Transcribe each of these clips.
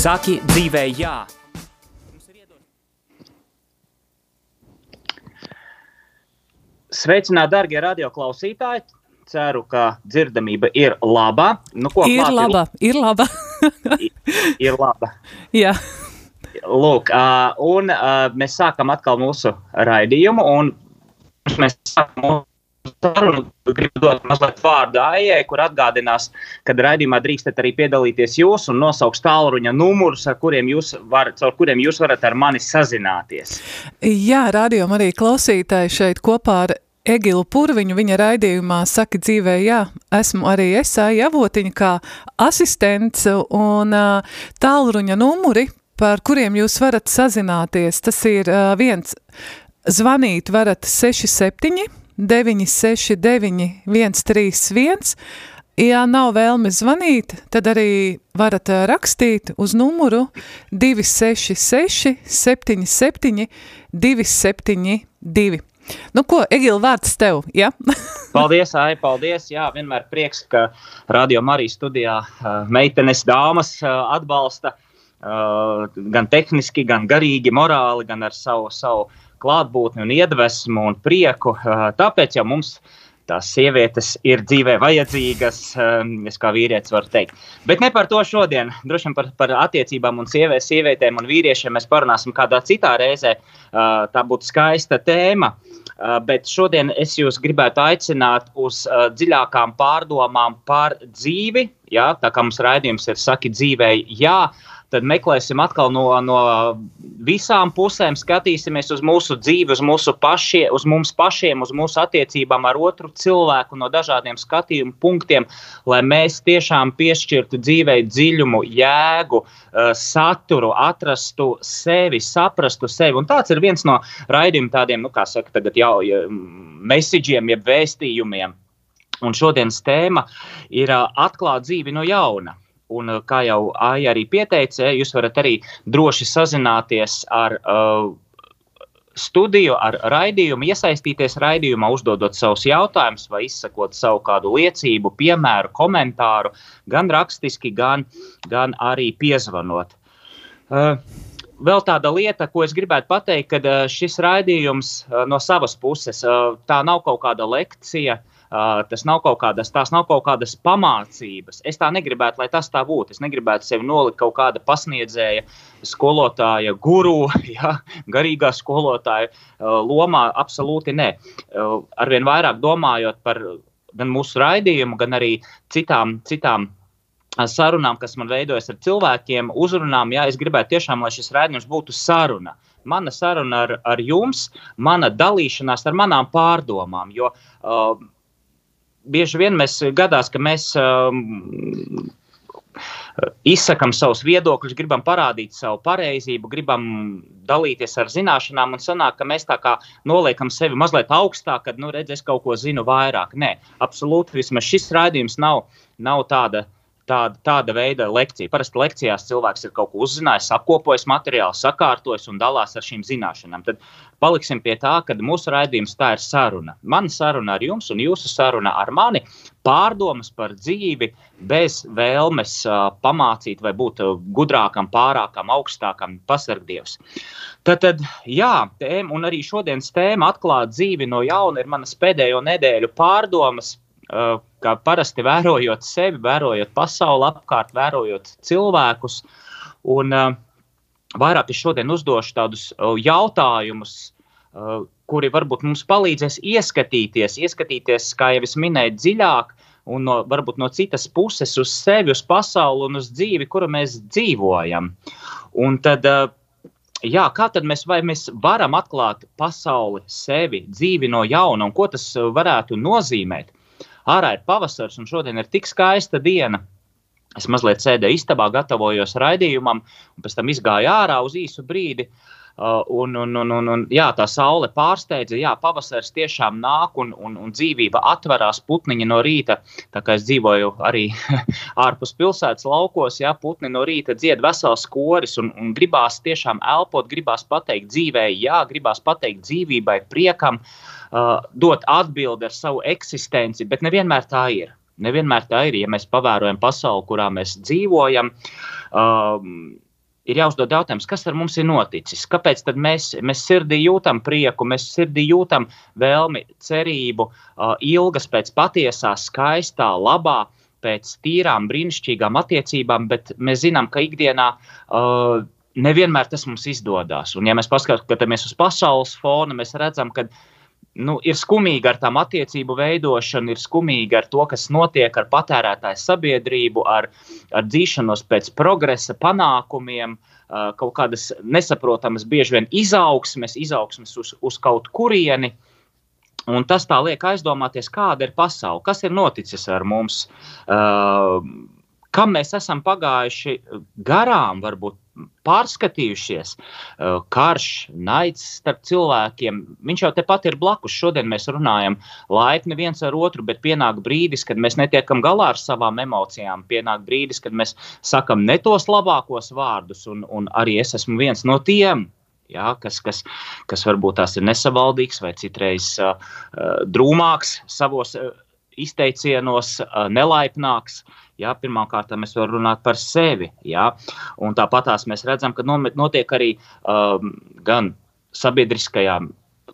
Saki dzīvē jā! Sveicināti, darbie radioklausītāji! Ceru, ka dzirdamība ir laba. Nu, ko, ir, klāt, laba ir, ir laba. ir laba. Jā. Lūk, uh, un uh, mēs sākam atkal mūsu raidījumu. Mēs sākam mūsu sarunu gribu dot mazliet vārdu Aijai, kur atgādinās, ka raidījumā drīkstat arī piedalīties jūs un nosauks tālruņa numurus, ar kuriem jūs, var, ar kuriem jūs varat ar mani sazināties. Jā, rādījumā arī klausītāji šeit kopā ar Egilu Purviņu viņa raidījumā saka dzīvē, jā, esmu arī es, Avotiņa, kā asistents un tālruņa numuri, par kuriem jūs varat sazināties. Tas ir viens, zvanīt varat 67 969 131. Ja nav vēlmes zvanīt, tad arī varat rakstīt uz numuru 266 77 272. Nu ko, Egil, vārds tev, ja? paldies, Ai, paldies, jā, vienmēr prieks, ka Radio Marijas studijā meitenes dāmas atbalsta gan tehniski, gan garīgi, morāli, gan ar savu, savu klātbūtni un iedvesmu un prieku. Tāpēc jau mums tās sievietes ir dzīvē vajadzīgas, es kā vīrietis varu teikt. Bet ne par to šodien. Droši vien par, par attiecībām un sievē, sievietēm un vīriešiem mēs parunāsim kādā citā reizē. Tā būtu skaista tēma. Bet šodien es jūs gribētu aicināt uz dziļākām pārdomām par dzīvi. Jā, tā kā mums raidījums ir saki dzīvei, jā, tad meklēsim atkal no, no visām pusēm, skatīsimies uz mūsu dzīvi, uz, mūsu pašie, uz mums pašiem, uz mūsu attiecībām ar otru cilvēku no dažādiem skatījumu punktiem, lai mēs tiešām piešķirtu dzīvei dziļumu, jēgu, eh, saturu, atrastu sevi, saprastu sevi. Un tāds ir viens no raidījuma tādiem, nu, kā saka, tagad jau mesiģiem, jeb vēstījumiem. Un šodienas tēma ir eh, atklāt dzīvi no jauna. Un, uh, kā jau Aija arī pieteica, jūs varat arī droši sazināties ar uh, studiju, ar raidījumu, iesaistīties raidījumā, uzdodot savus jautājumus vai izsakot savu kādu liecību, piemēru, komentāru, gan rakstiski, gan, gan arī piezvanot. Uh, vēl tāda lieta, ko es gribētu pateikt, ka uh, šis raidījums no savas puses tā nav kaut kāda lekcija tas nav kaut kādas, tās nav kaut kādas pamācības. Es tā negribētu, lai tas tā būtu. Es negribētu sevi nolikt kaut kāda pasniedzēja, skolotāja, guru, ja, garīgā skolotāja uh, lomā. Absolūti nē. Uh, arvien vairāk domājot par gan mūsu raidījumu, gan arī citām, citām sarunām, kas man veidojas ar cilvēkiem, uzrunām. Jā, es gribētu tiešām, lai šis raidījums būtu saruna. Mana saruna ar, ar jums, mana dalīšanās ar manām pārdomām. Jo, uh, bieži vien mēs gadās, ka mēs um, izsakām savus viedokļus, gribam parādīt savu pareizību, gribam dalīties ar zināšanām, un sanāk, ka mēs tā kā noliekam sevi mazliet augstāk, kad, nu, redz, es kaut ko zinu vairāk. Nē, absolūti, vismaz šis raidījums nav, nav tāda tāda, tāda veida lekcija. Parasti lekcijās cilvēks ir kaut ko uzzinājis, apkopojis materiālu, sakārtojis un dalās ar šīm zināšanām. Tad paliksim pie tā, ka mūsu raidījums tā ir saruna. Mana saruna ar jums un jūsu saruna ar mani pārdomas par dzīvi bez vēlmes uh, pamācīt vai būt gudrākam, pārākam, augstākam, pasargdievs. Tad, tad jā, tēma, un arī šodienas tēma atklāt dzīvi no jauna ir manas pēdējo nedēļu pārdomas Uh, kā parasti vērojot sevi, vērojot pasauli apkārt, vērojot cilvēkus. Un, uh, vairāk es šodien uzdošu tādus uh, jautājumus, kuri varbūt mums palīdzēs ieskatīties, ieskatīties, kā jau es minēju, dziļāk un no, varbūt no citas puses uz sevi, uz pasauli un uz dzīvi, kuru mēs dzīvojam. Un tad, jā, kā tad mēs, mēs varam atklāt pasauli, sevi, dzīvi no jauna un ko tas varētu nozīmēt? Ārā ir pavasars un šodien ir tik skaista diena. Es mazliet sēdēju istabā, gatavojos raidījumam, un pēc tam izgāju ārā uz īsu brīdi. Uh, un, un, un, un, un, jā, tā saule pārsteidza, jā, pavasaris tiešām nāk un, un, un dzīvība atverās putniņi no rīta. Tā kā es dzīvoju arī ārpus pilsētas laukos, jā, putni no rīta dzied vesels koris un, un gribās tiešām elpot, gribās pateikt dzīvēi, jā, gribās pateikt dzīvībai, priekam, uh, dot atbildi ar savu eksistenci, bet nevienmēr tā ir. Nevienmēr tā ir, ja mēs pavērojam pasauli, kurā mēs dzīvojam. Uh, ir jāuzdod jautājums, kas ar mums ir noticis? Kāpēc mēs, mēs sirdī jūtam prieku, mēs sirdī jūtam vēlmi, cerību, uh, ilgas pēc patiesā, skaistā, labā, pēc tīrām, brīnišķīgām attiecībām, bet mēs zinām, ka ikdienā. Uh, Nevienmēr tas mums izdodas. Un, ja mēs paskatāmies uz pasaules fona, mēs redzam, ka uh, nu, ir skumīgi ar tām attiecību veidošanu, ir skumīgi ar to, kas notiek ar patērētāju sabiedrību, ar, ar dzīšanos pēc progresa, panākumiem, kaut kādas nesaprotamas, bieži vien izaugsmes, izaugsmes uz, uz kaut kurieni. Un tas tā liek aizdomāties, kāda ir pasaule, kas ir noticis ar mums, uh, kam mēs esam pagājuši garām, varbūt pārskatījušies. Eh, karš, naids starp cilvēkiem, viņš jau tepat ir blakus. Šodien mēs runājam laipni viens ar otru, bet pienāk brīdis, kad mēs netiekam galā ar savām emocijām. Pienāk brīdis, kad mēs sakam ne tos labākos vārdus, un, un arī es esmu viens no tiem. Ja, kas, kas, kas varbūt tās ir nesavaldīgs vai citreiz uh, drūmāks savos uh, izteicienos, uh, nelaipnāks. Jā, Pirmkārt, mēs varam runāt par sevi. Jā, un tāpat mēs redzam, ka notiek arī um, gan sabiedriskajā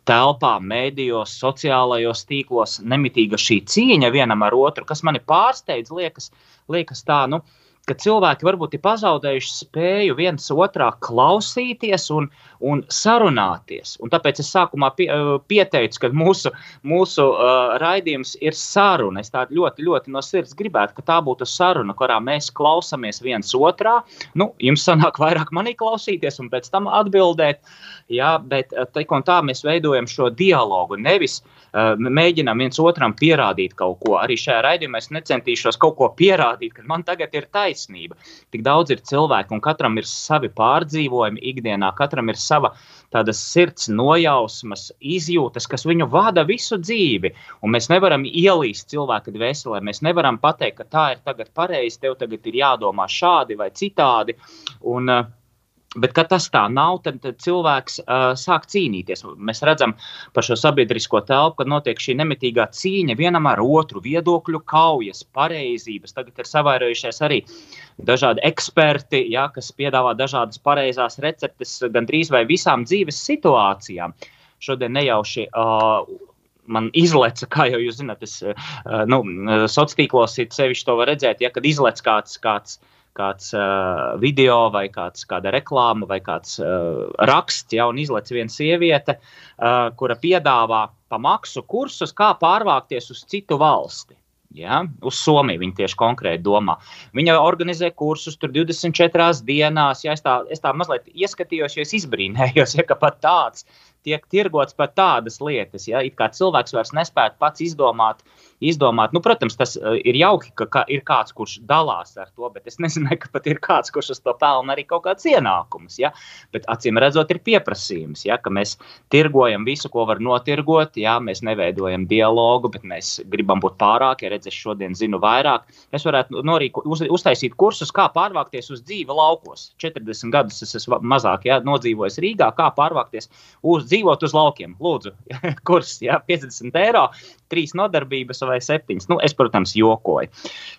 telpā, mēdījos, sociālajos tīklos nemitīga šī cīņa vienam ar otru, kas mani pārsteidz, liekas, liekas tā, nu, uh, ka cilvēki varbūt ir pazaudējuši spēju viens otrā klausīties un, un sarunāties. Un tāpēc es sākumā pie, eh, pieteicu, ka mūsu, mūsu uh, raidījums ir saruna. Es tādu ļoti, ļoti no sirds gribētu, ka tā būtu saruna, kurā mēs klausāmies viens otrā. Nu, jums sanāk vairāk manī klausīties un pēc tam atbildēt, jā, bet eh, tā, tā mēs veidojam šo dialogu. Nevis uh, mēģinām viens otram pierādīt kaut ko. Arī šajā raidījumā es necentīšos kaut ko pierādīt, ka man tagad ir taisnība. Tik daudz ir cilvēku, un katram ir savi pārdzīvojumi ikdienā, katram ir sava tādas sirds nojausmas, izjūtas, kas viņu vada visu dzīvi. Un mēs nevaram ielīst cilvēka dvēselē, mēs nevaram pateikt, ka tā ir tagad pareizi, tev tagad ir jādomā šādi vai citādi. Un, uh, Bet, kad tas tā nav, tad, tad cilvēks uh, sāk cīnīties. Mēs redzam par šo sabiedrisko telpu, kad notiek šī nemitīgā cīņa vienam ar otru, viedokļu kaujas, pareizības. Tagad ir savairojušies arī dažādi eksperti, ja, kas piedāvā dažādas pareizās receptes gandrīz vai visām dzīves situācijām. Šodien nejauši. Uh, man izlaica, kā jau jūs zināt, es, nu, sociālos tīklos sevišķi to var redzēt, ja kad izlaica kāds, kāds uh, kāds uh, video, vai kāds, kāda reklāma, vai kāds uh, raksts, ja, un izlaiž viena sieviete, uh, kura piedāvā pa maksu kursus, kā pārvākties uz citu valsti. Ja, uz Somiju viņa tieši konkrēti domā. Viņa organizē kursus tur 24 dienās. Ja, es, tā, es tā mazliet ieskatījos, jo es izbrīnējos, ja, ka pat tāds tiek tirgots par tādas lietas. Ja? It kā cilvēks vairs nespētu pats izdomāt, izdomāt. Nu, protams, tas uh, ir jauki, ka, ka ir kāds, kurš dalās ar to, bet es nezinu, ka pat ir kāds, kurš uz to pelna arī kaut kāds ienākums. Ja? Bet acīm redzot, ir pieprasījums, ja? ka mēs tirgojam visu, ko var notirgot. Ja? Mēs neveidojam dialogu, bet mēs gribam būt pārāk. Ja redz, es šodien zinu vairāk, es varētu norīko, uz, uztaisīt kursus, kā pārvākties uz dzīvi laukos. 40 gadus es esmu mazāk ja? nodzīvojis Rīgā, kā pārvākties uz dzīvot uz laukiem. Lūdzu, kurs ja, 50 eiro, trīs nodarbības vai septiņas. Nu, es, protams, jokoju.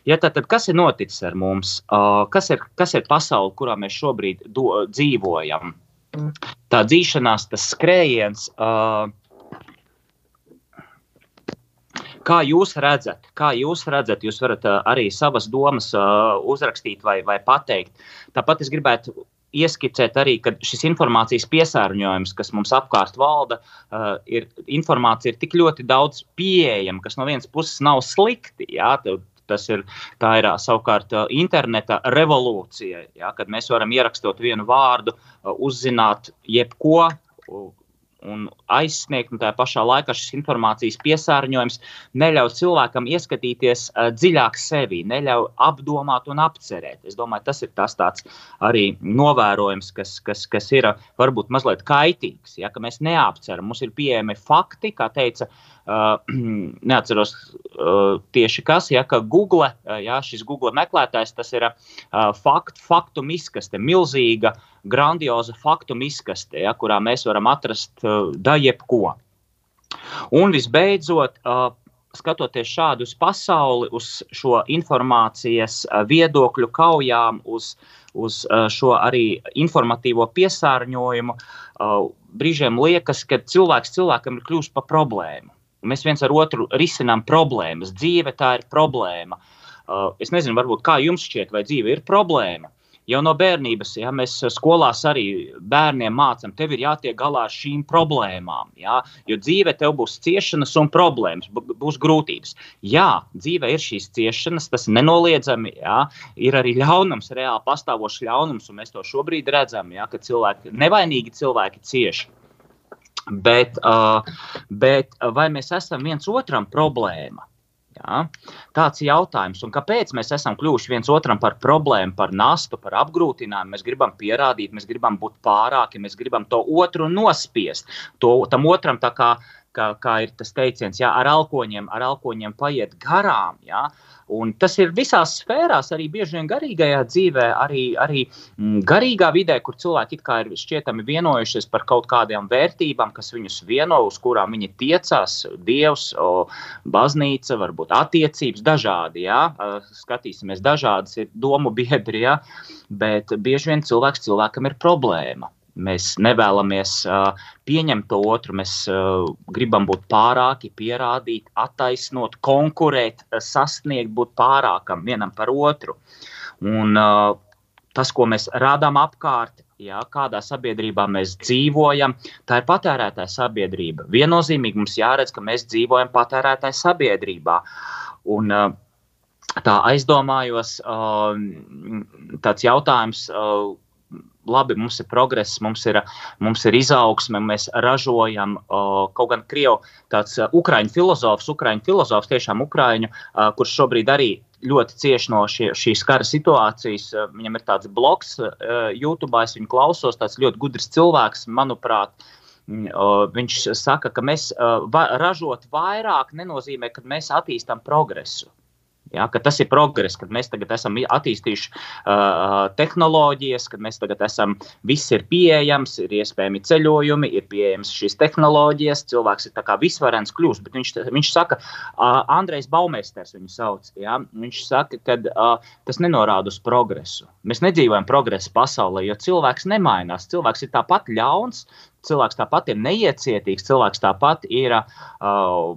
Ja, tad, tad kas ir noticis ar mums? Uh, kas, ir, kas ir pasaule, kurā mēs šobrīd do, dzīvojam? Tā dzīšanās, tas skrējiens. Uh, Kā jūs redzat, kā jūs redzat, jūs varat arī savas domas uh, uzrakstīt vai, vai pateikt. Tāpat es gribētu ieskicēt arī, ka šis informācijas piesārņojums, kas mums apkārt valda, uh, ir informācija ir tik ļoti daudz pieejama, kas no vienas puses nav slikti. Jā, Tas ir, tā ir savukārt interneta revolūcija, ja, kad mēs varam ierakstot vienu vārdu, uzzināt jebko un aizsniegt, un tā pašā laikā šis informācijas piesārņojums neļauj cilvēkam ieskatīties uh, dziļāk sevi, neļauj apdomāt un apcerēt. Es domāju, tas ir tas arī novērojums, kas, kas, kas ir varbūt mazliet kaitīgs. Ja, ka mēs neapceram, mums ir pieejami fakti, kā teica uh, Uh, neatceros uh, tieši kas, ja Google, uh, ja, šis Google meklētājs, tas ir uh, fakt, faktu izkaste, milzīga, grandioza faktu izkaste, ja, kurā mēs varam atrast uh, da jebko. Un visbeidzot, uh, skatoties šādu uz pasauli, uz šo informācijas uh, viedokļu kaujām, uz, uz uh, šo arī informatīvo piesārņojumu, uh, brīžiem liekas, ka cilvēks cilvēkam ir kļuvis par problēmu. Mēs viens ar otru risinām problēmas. Dzīve tā ir problēma. Es nezinu, varbūt kā jums šķiet, vai dzīve ir problēma. Jau no bērnības, ja mēs skolās arī bērniem mācām, tev ir jātiek galā ar šīm problēmām. Ja? Jo dzīve tev būs ciešanas un problēmas, būs grūtības. Jā, dzīve ir šīs ciešanas, tas nenoliedzami. Ja? Ir arī ļaunums, reāli pastāvošs ļaunums, un mēs to šobrīd redzam, ja? ka cilvēki, nevainīgi cilvēki cieši. Bet, uh, bet vai mēs esam viens otram problēma? Ja? Tāds ir jautājums, un kāpēc mēs esam kļuvuši viens otram par problēmu, par nastu, par apgrūtinājumu? Mēs gribam pierādīt, mēs gribam būt pārāki, mēs gribam to otru nospiest. To, tam otram tā kā, kā, kā ir tas teiciens, ja, ar alkoņiem, ar alkoņiem paiet garām. Ja? Uh, Un tas ir visās sfērās, arī bieži vien garīgajā dzīvē, arī, arī mm, garīgā vidē, kur cilvēki ir šķietami vienojušies par kaut kādām vērtībām, kas viņus vieno, uz kurām viņi tiecās. Dievs, o, baznīca, varbūt attiecības, dažādi. Jā, skatīsimies, dažādas ir domu biedri, jā, bet bieži vien cilvēks cilvēkam ir problēma. Mēs nevēlamies uh, pieņemt to otru, mēs uh, gribam būt pārāki, pierādīt, attaisnot, konkurēt, sasniegt, būt pārākam vienam par otru. Un, uh, tas, ko mēs rādām apkārt, jā, kādā sabiedrībā mēs dzīvojam, tā ir patērētāja sabiedrība. Viennozīmīgi mums jāredz, ka mēs dzīvojam patērētāja sabiedrībā. Un, uh, tā aizdomājos, uh, tāds jautājums. Uh, labi, mums ir progress, mums ir, mums ir izaugsme, mēs ražojam. Kaut gan Krievijas tāds ukraiņu filozofs, ukraiņu filozofs, tiešām ukraiņu, uh, kurš šobrīd arī ļoti cieši no šie, šīs kara situācijas. Viņam ir tāds bloks, YouTube, es viņu klausos, tāds ļoti gudrs cilvēks, manuprāt. Viņš saka, ka mēs ražot vairāk nenozīmē, ka mēs attīstām progresu. Ja, tas ir progress, kad mēs tagad esam attīstījuši uh, tehnoloģijas, kad mēs tagad esam, viss ir pieejams, ir iespējami ceļojumi, ir pieejamas šīs tehnoloģijas, cilvēks ir visvarens kļūst, bet viņš, viņš saka, uh, Andrejs Baumēsters viņu sauc, ja, viņš saka, ka uh, tas nenorāda uz progresu. Mēs nedzīvojam progresa pasaulē, jo cilvēks nemainās, cilvēks ir tāpat ļauns, cilvēks tāpat ir neiecietīgs, cilvēks tāpat ir uh,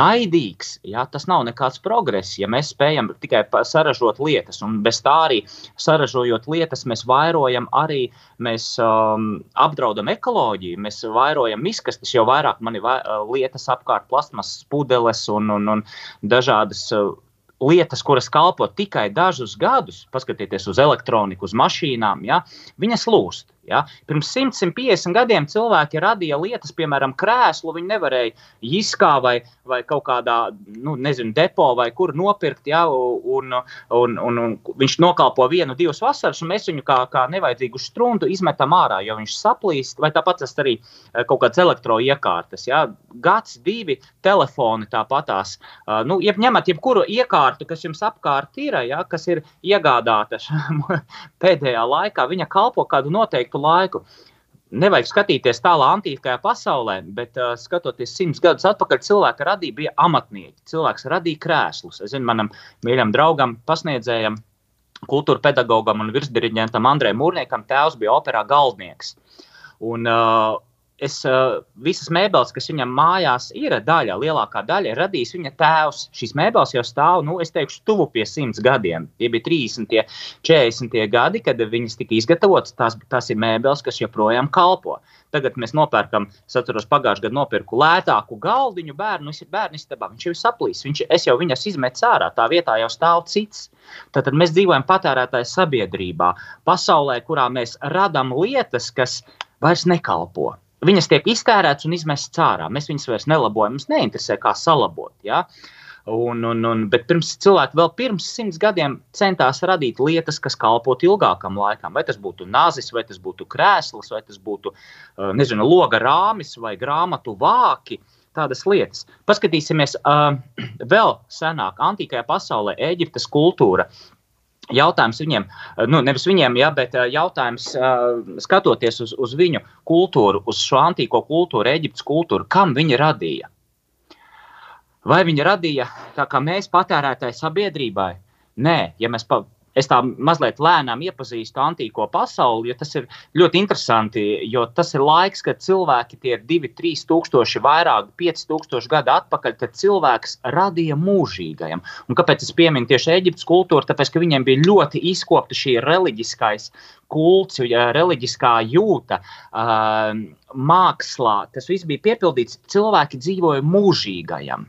naidīgs. Ja? Tas nav nekāds progress. Ja mēs spējam tikai saražot lietas, un bez tā arī saražojot lietas, mēs vairojam arī, mēs um, apdraudam ekoloģiju, mēs vairojam izkastes, jo vairāk man ir vai, lietas apkārt, plasmas pudeles un, un, un dažādas. Uh, lietas, kuras kalpo tikai dažus gadus, paskatieties uz elektroniku, uz mašīnām, ja, viņas lūst. Ja? Pirms 100, 150 gadiem cilvēki radīja lietas, piemēram, krēslu. Viņi nevarēja izkā vai, vai kaut kādā nu, nezinu, depo vai kur nopirkt. Ja? Un, un, un, un viņš nokalpo vienu, divas vasaras, un mēs viņu kā, kā nevajadzīgu struntu izmetam ārā, jo viņš saplīst. Vai tāpat tas arī eh, kaut kāds elektroiekārtas. Ja? Gads, divi telefoni tāpatās. Uh, nu, jeb, ņemat jebkuru iekārtu, kas jums apkārt ir, ja? kas ir iegādāta pēdējā laikā, viņa kalpo kādu noteiktu noteiktu laiku. Nevajag skatīties tālā antīkajā pasaulē, bet uh, skatoties simts gadus atpakaļ, cilvēki radīja, bija amatnieki. Cilvēks radīja krēslus. Es zinu, manam mīļam draugam, pasniedzējam, kultūra pedagogam un virsdiriģentam Andrejam Mūrniekam tēvs bija operā galvenieks. Un, uh, es, uh, visas mēbeles, kas viņam mājās ir, daļa, lielākā daļa ir radījis viņa tēvs. Šīs mēbeles jau stāv, nu, es teikšu, tuvu pie simts gadiem. Tie bija 30, 40 gadi, kad viņas tika izgatavotas. Tās, tās ir mēbeles, kas joprojām kalpo. Tagad mēs nopērkam, es atceros, pagājušajā gadā nopirku lētāku galdiņu bērnu, bērnu istabā. Viņš jau ir saplīs, viņš, es jau viņas izmetu ārā, tā vietā jau stāv cits. Tātad mēs dzīvojam patērētāju sabiedrībā, pasaulē, kurā mēs radām lietas, kas vairs nekalpo viņas tiek iztērētas un izmestas ārā. Mēs viņas vairs nelabojam, mums neinteresē, kā salabot. Ja? Un, un, un, bet pirms cilvēki vēl pirms simts gadiem centās radīt lietas, kas kalpotu ilgākam laikam. Vai tas būtu nāzis, vai tas būtu krēsls, vai tas būtu nezinu, loga rāmis vai grāmatu vāki. Tādas lietas. Paskatīsimies uh, vēl senāk, antīkajā pasaulē, Eģiptes kultūra. Jautājums viņiem, nu, nevis viņiem, ja, bet jautājums, uh, skatoties uz, uz viņu kultūru, uz šo antīko kultūru, Eģiptes kultūru, kam viņi radīja? Vai viņi radīja tā kā mēs patērētāji sabiedrībai? Nē, ja mēs pa, es tā mazliet lēnām iepazīstu antīko pasauli, jo tas ir ļoti interesanti. Jo tas ir laiks, kad cilvēki tie ir 2, 3 tūkstoši, vairāk, 5 tūkstoši gadu atpakaļ, kad cilvēks radīja mūžīgajam. Un kāpēc es pieminu tieši Eģiptes kultūru? Tāpēc, ka viņiem bija ļoti izkopta šī reliģiskais kults, reliģiskā jūta, mākslā. Tas viss bija piepildīts. Cilvēki dzīvoja mūžīgajam.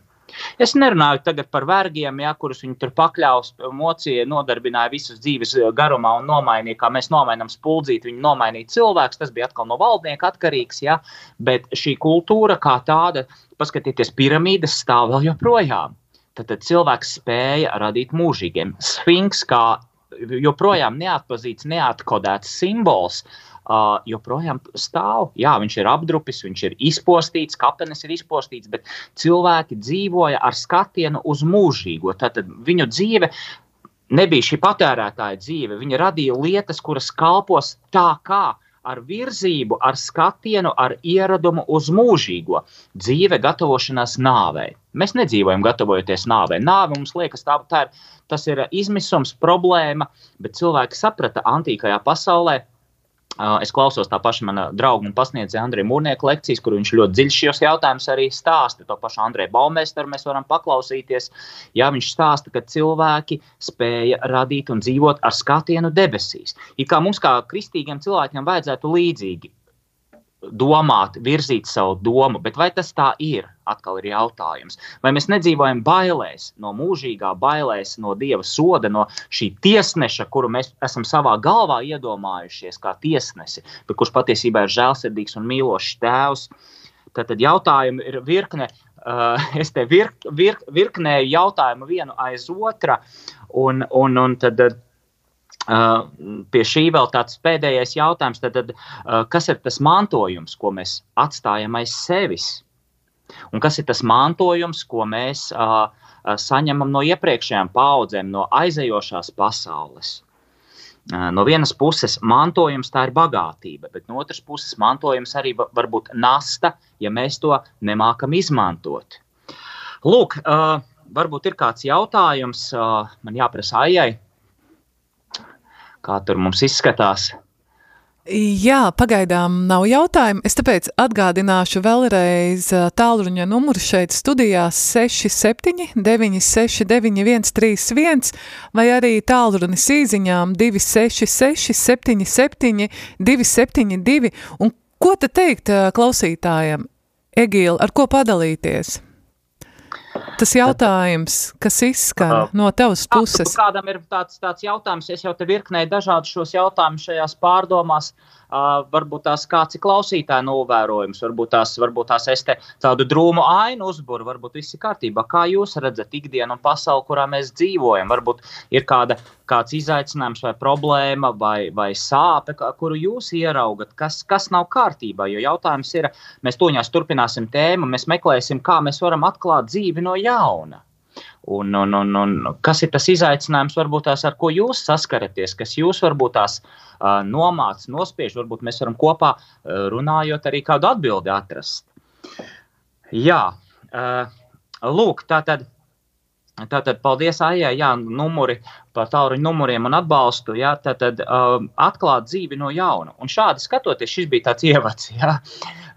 Es nerunāju tagad par vergiem, ja, kurus viņi tur pakļaus, mocija nodarbināja visus dzīves eh, garumā un nomainīja, kā mēs nomainām spuldzīti, viņi nomainīja cilvēks, tas bija atkal no valdnieka atkarīgs, ja, bet šī kultūra kā tāda, paskatieties, piramīdas stāv vēl joprojām. Tad, tad cilvēks spēja radīt mūžīgiem. Sfinks kā joprojām neatpazīts, neatkodēts simbols, uh, uh, joprojām stāv. Jā, viņš ir apdrupis, viņš ir izpostīts, kapenes ir izpostīts, bet cilvēki dzīvoja ar skatienu uz mūžīgo. Tātad viņu dzīve nebija šī patērētāja dzīve. Viņa radīja lietas, kuras kalpos tā kā ar virzību, ar skatienu, ar ieradumu uz mūžīgo dzīve, gatavošanās nāvei. Mēs nedzīvojam gatavojoties nāvei. Nāve mums liekas, tā, tā ir, tas ir izmisums, problēma, bet cilvēki saprata antīkajā pasaulē, Es klausos tā paša mana drauga un pasniedzēja Andrija Mūrnieka lekcijas, kur viņš ļoti dziļi šos jautājumus arī stāsta. To pašu Andrija Baumēsteru mēs varam paklausīties. Jā, viņš stāsta, ka cilvēki spēja radīt un dzīvot ar skatienu debesīs. It kā mums kā kristīgiem cilvēkiem vajadzētu līdzīgi domāt, virzīt savu domu, bet vai tas tā ir? Atkal ir jautājums. Vai mēs nedzīvojam bailēs, no mūžīgā bailēs, no dieva soda, no šī tiesneša, kuru mēs esam savā galvā iedomājušies kā tiesnesi, bet kurš patiesībā ir žēlsirdīgs un mīlošs tēvs? Tad, tad jautājumi ir virkne. Uh, es te virk, virk, virknēju jautājumu vienu aiz otra, un, un, un tad Uh, pie šī vēl tāds pēdējais jautājums, tad, tad, kas ir tas mantojums, ko mēs atstājam aiz sevis? Un kas ir tas mantojums, ko mēs uh, saņemam no iepriekšējām paudzēm, no aizejošās pasaules? No vienas puses, mantojums tā ir bagātība, bet no otras puses, mantojums arī var būt nasta, ja mēs to nemākam izmantot. Lūk, varbūt ir kāds jautājums, man jāprasa Aijai kā tur mums izskatās. Jā, pagaidām nav jautājumu. Es tāpēc atgādināšu vēlreiz tālruņa numuru šeit studijā 67 969 131 vai arī tālrunis īziņām 266 77 272. Un ko te teikt klausītājiem? Egīla, ar ko padalīties? Tas jautājums, kas izskan no tavas puses. Kādam ir tāds, tāds jautājums, es jau te virknēju dažādus šos jautājumus šajās pārdomās. Uh, Uh, varbūt tās kāds ir klausītāja novērojums, varbūt tās, varbūt tās es te tādu drūmu ainu uzburu, varbūt viss ir kārtībā. Kā jūs redzat ikdienu un pasauli, kurā mēs dzīvojam? Varbūt ir kāda, kāds izaicinājums vai problēma vai, vai sāpe, kuru jūs ieraugat, kas, kas nav kārtībā. Jo jautājums ir, mēs toņās turpināsim tēmu, mēs meklēsim, kā mēs varam atklāt dzīvi no jauna. Un, un, un, un kas ir tas izaicinājums, varbūt tās, ar ko jūs saskaraties, kas jūs varbūt tās uh, nomāc, nospiež, varbūt mēs varam kopā uh, runājot arī kādu atbildi atrast. Jā, uh, lūk, tā tad. Tātad, paldies, Aijai, jā, numuri par tālruņa numuriem un atbalstu. Jā, tātad, um, atklāt dzīvi no jauna. Un šādi skatoties, šis bija tāds ievads. Jā. Uh,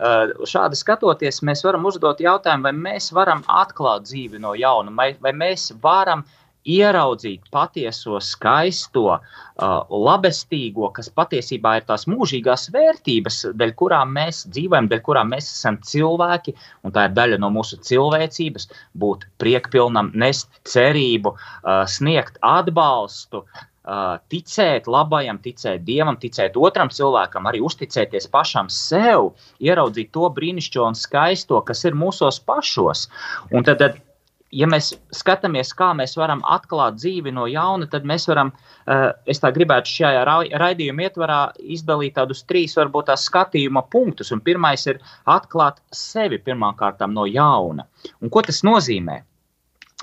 šādi skatoties, mēs varam uzdot jautājumu, vai mēs varam atklāt dzīvi no jauna, vai, vai mēs varam ieraudzīt patieso, skaisto, uh, labestīgo, kas patiesībā ir tās mūžīgās vērtības, dēļ kurām mēs dzīvojam, dēļ kurām mēs esam cilvēki, un tā ir daļa no mūsu cilvēcības, būt priekpilnam, nest cerību, uh, sniegt atbalstu. Uh, ticēt labajam, ticēt dievam, ticēt otram cilvēkam, arī uzticēties pašam sev, ieraudzīt to brīnišķīgo un skaisto, kas ir mūsos pašos. Un tad, tad ja mēs skatāmies, kā mēs varam atklāt dzīvi no jauna, tad mēs varam, uh, es tā gribētu šajā raidījuma ietvarā izdalīt tādus trīs, varbūt tās skatījuma punktus. Un pirmais ir atklāt sevi pirmkārt no jauna. Un ko tas nozīmē?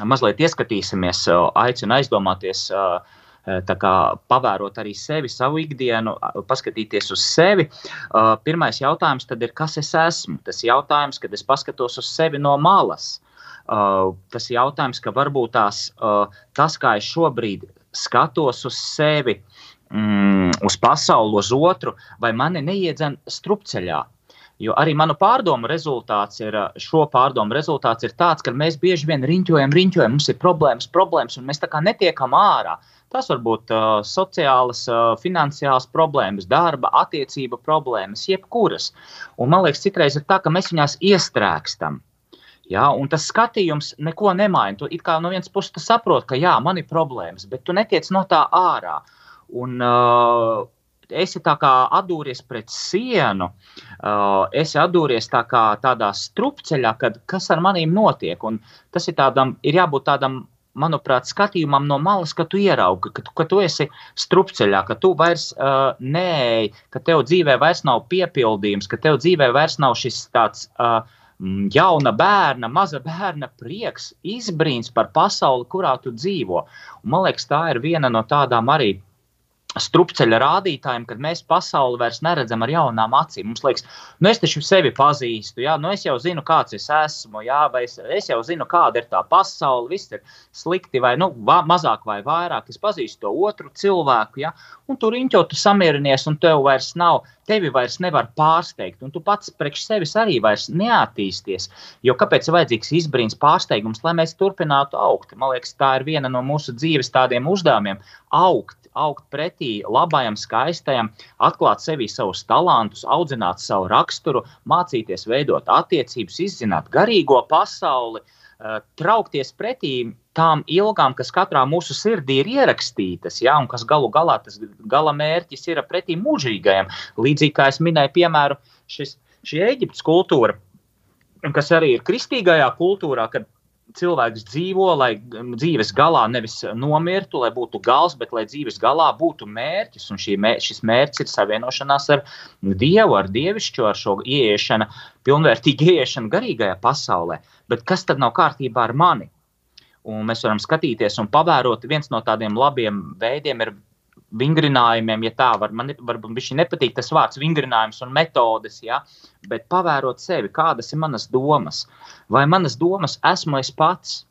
Mazliet ieskatīsimies, aicinu aizdomāties. Uh, kā, pavērot arī sevi, savu ikdienu, paskatīties uz sevi. Uh, pirmais jautājums ir, kas es esmu? Tas jautājums, kad es paskatos uz sevi no malas. Uh, tas jautājums, ka varbūt tās, tas, kā es šobrīd skatos uz sevi, mm, uz pasauli, uz otru, vai mani neiedzen strupceļā. Jo arī manu pārdomu rezultāts ir, šo pārdomu rezultāts ir tāds, ka mēs bieži vien riņķojam, riņķojam, mums ir problēmas, problēmas, un mēs tā kā netiekam ārā. Uh, Tas var būt uh, sociālas, uh, finansiālas problēmas, darba, attiecība problēmas, jebkuras. Un man liekas, citreiz ir tā, ka mēs viņās iestrēgstam. Ja, un tas skatījums neko nemaina. Tu kā no vienas puses saproti, ka jā, man ir problēmas, bet tu netiec no tā ārā. Un, uh, esi tā kā atdūries pret sienu, uh, esi atdūries tā kā tādā strupceļā, kad kas ar maniem notiek. Un tas ir, tādam, ir jābūt tādam manuprāt, skatījumam no malas, ka tu ieraugi, ka, ka tu esi strupceļā, ka tu vairs uh, nē, ka tev dzīvē vairs nav piepildījums, ka tev dzīvē vairs nav šis tāds. Uh, Jauna bērna, maza bērna prieks, izbrīns par pasauli, kurā tu dzīvo. Un, man liekas, tā ir viena no tādām arī strupceļa rādītājiem, kad mēs pasauli vairs neredzam ar jaunām acīm. Mums liekas, nu es taču sevi pazīstu, jā, nu es jau zinu, kāds es esmu, jā, vai es, es jau zinu, kāda ir tā pasaule, viss ir slikti vai nu, va, mazāk vai vairāk. Es pazīstu to otru cilvēku, jā, un tur riņķo tu samierinies, un tev vairs nav, tevi vairs nevar pārsteigt, un tu pats priekš sevis arī vairs neattīsties. Jo kāpēc ir vajadzīgs izbrīns pārsteigums, lai mēs turpinātu augt? Man liekas, tā ir viena no mūsu dzīves tādiem uzdevumiem - augt augt pretī labajam, skaistajam, atklāt sevī savus talantus, audzināt savu raksturu, mācīties veidot attiecības, izzināt garīgo pasauli, eh, traukties pretī tām ilgām, kas katrā mūsu sirdī ir ierakstītas, ja, un kas galu galā tas gala mērķis ir pretī mūžīgajam. Līdzīgi kā es minēju, piemēram, šis, šī Eģiptes kultūra, kas arī ir kristīgajā kultūrā, kad cilvēks dzīvo, lai dzīves galā nevis nomirtu, lai būtu gals, bet lai dzīves galā būtu mērķis. Un mēr, šis mērķis ir savienošanās ar Dievu, ar dievišķo, ar šo ieiešanu, pilnvērtīgu ieiešanu garīgajā pasaulē. Bet kas tad nav kārtībā ar mani? Un mēs varam skatīties un pavērot, viens no tādiem labiem veidiem ir vingrinājumiem, ja tā var. Man varbūt viņš nepatīk tas vārds vingrinājums un metodes, ja, bet pavērot sevi, kādas ir manas domas. Vai manas domas esmu es pats?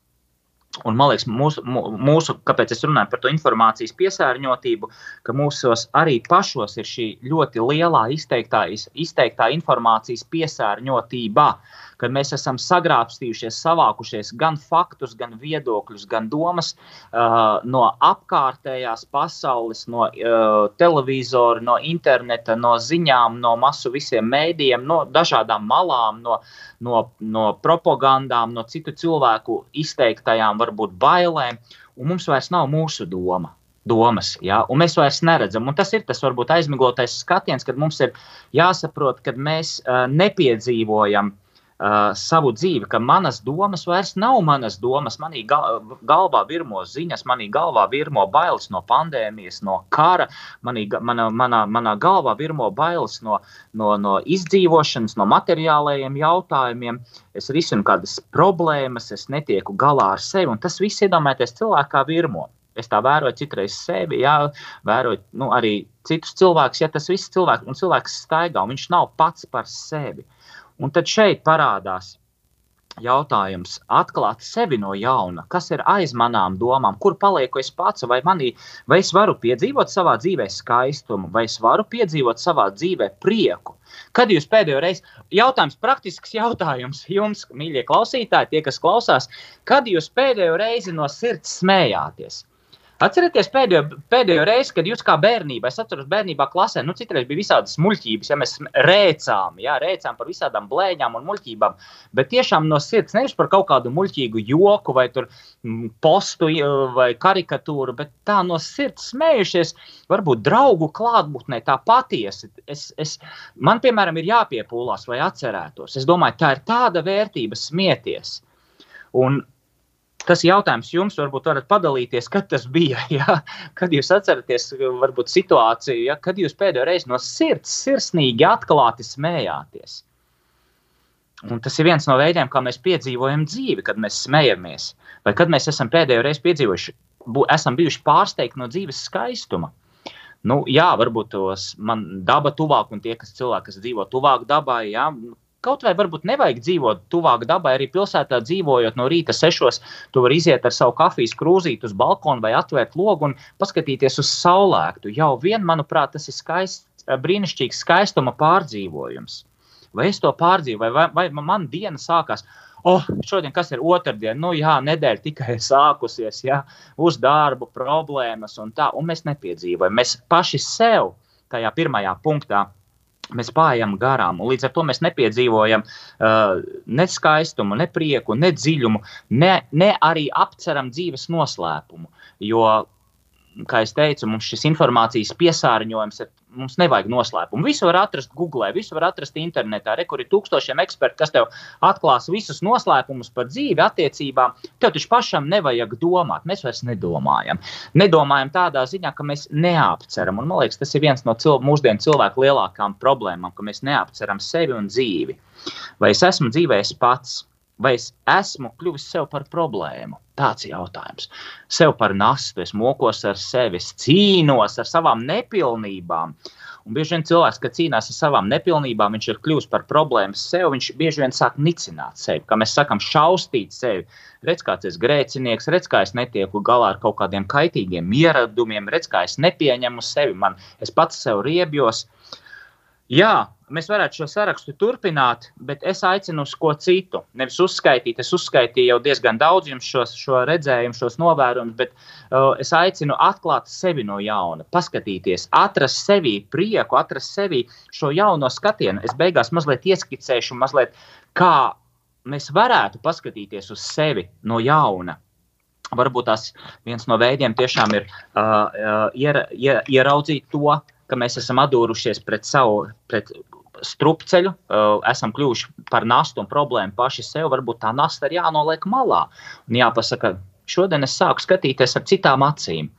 Un, man liekas, mūsu, mūsu, kāpēc es runāju par to informācijas piesārņotību, ka mūsos arī pašos ir šī ļoti lielā izteiktā, izteiktā informācijas piesārņotība. Uh, kad mēs esam sagrābstījušies, savākušies gan faktus, gan viedokļus, gan domas uh, no apkārtējās pasaules, no uh, televizora, no interneta, no ziņām, no masu visiem mēdījiem, no dažādām malām, no, no, no propagandām, no citu cilvēku izteiktajām, varbūt bailēm, un mums vairs nav mūsu doma domas, ja? un mēs vairs neredzam. Un tas ir tas varbūt aizmiglotais skatiens, kad mums ir jāsaprot, ka mēs uh, nepiedzīvojam uh, uh, savu dzīvi, ka manas domas vairs nav manas domas. Manī gal, galvā virmo ziņas, manī galvā virmo bailes no pandēmijas, no kara, manī, mana, manā, manā galvā virmo bailes no, no, no izdzīvošanas, no materiālajiem jautājumiem. Es risinu kādas problēmas, es netieku galā ar sevi, un tas viss iedomājieties cilvēkā virmo. Es tā vēroju citreiz sevi, jā, vēroju nu, arī citus cilvēkus. Ja tas viss cilvēks, un cilvēks staigā, un viņš nav pats par sevi. Un tad šeit parādās jautājums, atklāt sevi no jauna, kas ir aiz manām domām, kur palieku es pats, vai, manī, vai es varu piedzīvot savā dzīvē skaistumu, vai es varu piedzīvot savā dzīvē prieku. Kad jūs pēdējo reizi, jautājums, praktisks jautājums jums, mīļie klausītāji, tie, kas klausās, kad jūs pēdējo reizi no sirds smējāties? Atcerieties pēdējo, pēdējo reizi, kad jūs kā bērnībā, es atceros, bērnībā klasē, nu, citreiz bija visādas muļķības, ja mēs rēcām, jā, rēcām par visādām blēņām un muļķībām, bet tiešām no sirds, nevis par kaut kādu muļķīgu joku vai tur mm, postu vai karikatūru, bet tā no sirds smējušies, varbūt draugu klātbūtnē tā patiesi. Es, es, man, piemēram, ir jāpiepūlās vai atcerētos. Es domāju, tā ir tāda vērtība smieties. Un Tas jautājums jums varbūt varat padalīties, kad tas bija, ja? kad jūs atceraties varbūt situāciju, ja? kad jūs pēdējo reizi no sirds sirsnīgi atklāti smējāties. Un tas ir viens no veidiem, kā mēs piedzīvojam dzīvi, kad mēs smejamies. Vai kad mēs esam pēdējo reizi piedzīvojuši, bu, esam bijuši pārsteigti no dzīves skaistuma. Nu, jā, varbūt tos man daba tuvāk, un tie, kas cilvēki, kas dzīvo tuvāk dabai, jā, Kaut vai varbūt nevajag dzīvot tuvāk dabai, arī pilsētā dzīvojot no rīta sešos, tu vari iziet ar savu kafijas krūzīti uz balkonu vai atvērt logu un paskatīties uz saulēktu. Jau vien, manuprāt, tas ir skaists, eh, brīnišķīgs skaistuma pārdzīvojums. Vai es to pārdzīvoju, vai, vai, man diena sākās? Oh, šodien, kas ir otrdiena, nu jā, nedēļa tikai sākusies, jā, uz darbu, problēmas un tā, un mēs nepiedzīvojam. Mēs paši sev tajā pirmajā punktā mēs pājam garām. Līdz ar to mēs nepiedzīvojam uh, ne skaistumu, ne prieku, ne dziļumu, ne, ne arī apceram dzīves noslēpumu. Jo, kā jau teicu, mums šis informācijas piesārņojums ir mums nevajag noslēpumu. Visu var atrast Google, visu var atrast internetā. Re, kur ir tūkstošiem ekspertu, kas tev atklās visus noslēpumus par dzīvi, attiecībām. Tev taču pašam nevajag domāt. Mēs vairs nedomājam. Nedomājam tādā ziņā, ka mēs neapceram. Un, man liekas, tas ir viens no cil mūsdienu cilvēku lielākajām problēmām, ka mēs neapceram sevi un dzīvi. Vai es esmu dzīvējis pats? Vai es esmu kļuvis sev par problēmu? Tāds ir jautājums. Sev par nastu, es mokos ar sevi, es cīnos ar savām nepilnībām. Un bieži vien cilvēks, kad cīnās ar savām nepilnībām, viņš ir kļuvis par problēmu sev. Viņš bieži vien sāk nicināt sevi, kā mēs sakām, šaustīt sevi. Redz, kāds ir grēcinieks, redz, kā es netieku galā ar kaut kādiem kaitīgiem ieradumiem, redz, kā es nepieņemu sevi, man, es pats sev riebjos. Jā, mēs varētu šo sarakstu turpināt, bet es aicinu uz ko citu. Nevis uzskaitīt, es uzskaitīju jau diezgan daudz jums šos, šo redzējumu, šos novērojumus, bet uh, es aicinu atklāt sevi no jauna, paskatīties, atrast sevī prieku, atrast sevī šo jauno skatienu. Es beigās mazliet ieskicēšu, mazliet kā mēs varētu paskatīties uz sevi no jauna. Varbūt tas viens no veidiem tiešām ir uh, uh, iera, iera, ieraudzīt to, ka mēs esam atdūrušies pret savu, pret strupceļu, uh, esam kļuvuši par nastu un problēmu paši sev, varbūt tā nasta ir jānoliek malā un jāpasaka. Šodien es sāku skatīties ar citām acīm.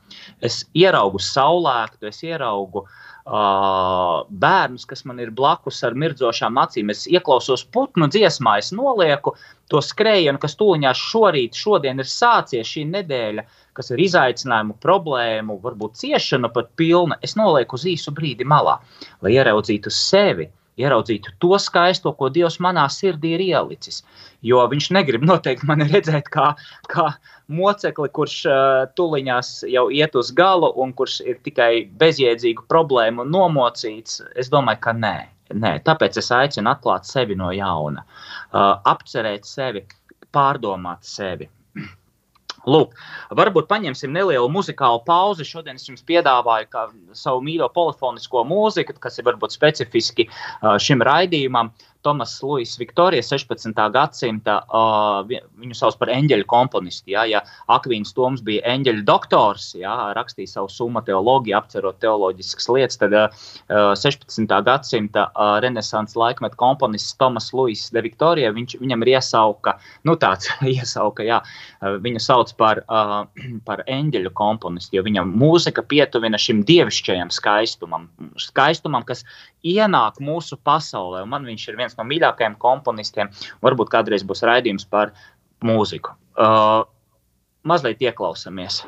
Es ieraugu saulēktu, es ieraugu uh, bērnus, kas man ir blakus ar mirdzošām acīm. Es ieklausos putnu dziesmā, es nolieku to skrējienu, kas tūlīņā šorīt, šodien ir sācies šī nedēļa, kas ir izaicinājumu, problēmu, varbūt ciešanu pat pilna. Es nolieku uz īsu brīdi malā, lai ieraudzītu sevi ieraudzītu to skaisto, ko Dievs manā sirdī ir ielicis. Jo viņš negrib noteikti mani redzēt kā, kā mocekli, kurš uh, tuliņās jau iet uz galu un kurš ir tikai bezjēdzīgu problēmu nomocīts. Es domāju, ka nē. nē. Tāpēc es aicinu atklāt sevi no jauna, uh, apcerēt sevi, pārdomāt sevi. Lūk, varbūt paņemsim nelielu muzikālu pauzi. Šodien es jums piedāvāju savu mīļo polifonisko mūziku, kas ir varbūt specifiski šim raidījumam. Uh, Tomas Luis Viktorija, 16. gadsimta, uh, viņu sauc par eņģeļu komponistu. Ja, ja Akvīns Toms bija eņģeļu doktors, ja, rakstīja savu summa teoloģiju, apcerot teoloģiskas lietas, tad uh, 16. gadsimta uh, renesanses laikmeta komponists Tomas Luis de Viktorija, viņš, viņam ir iesauka, nu tāds iesauka, jā, viņu sauc par, uh, par eņģeļu komponistu, jo viņam mūzika pietuvina šim dievišķajam skaistumam, skaistumam, kas ienāk mūsu pasaulē. Man viņš ir viens no mīļākajiem komponistiem. Varbūt kādreiz būs raidījums par mūziku. Uh, mazliet ieklausāmies.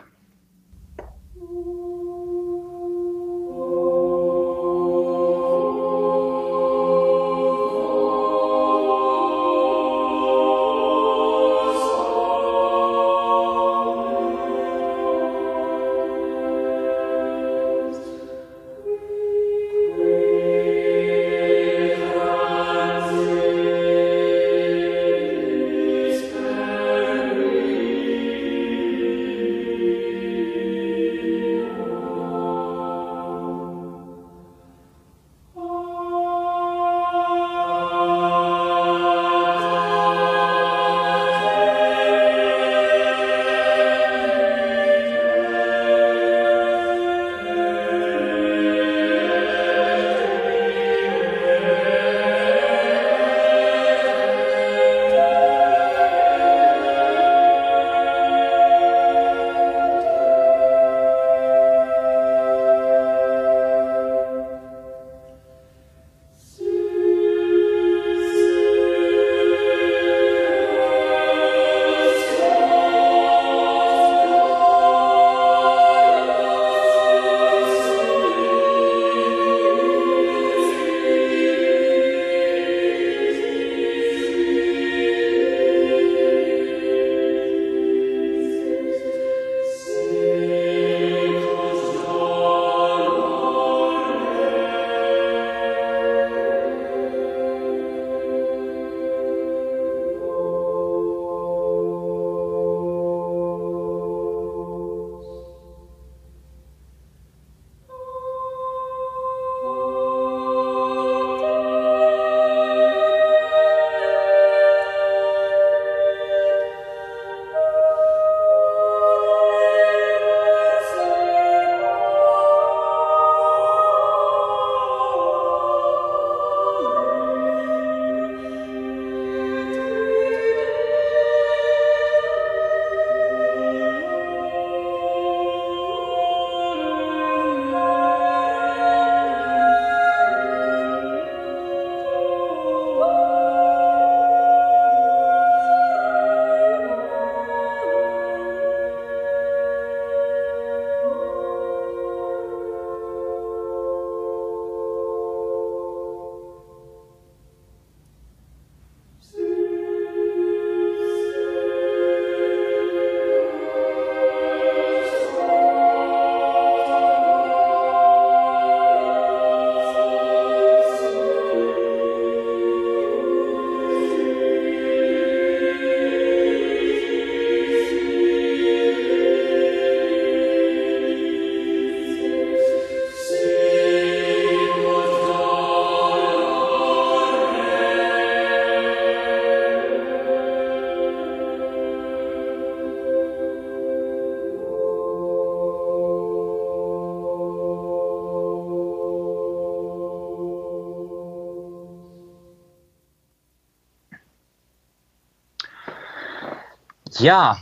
Jā,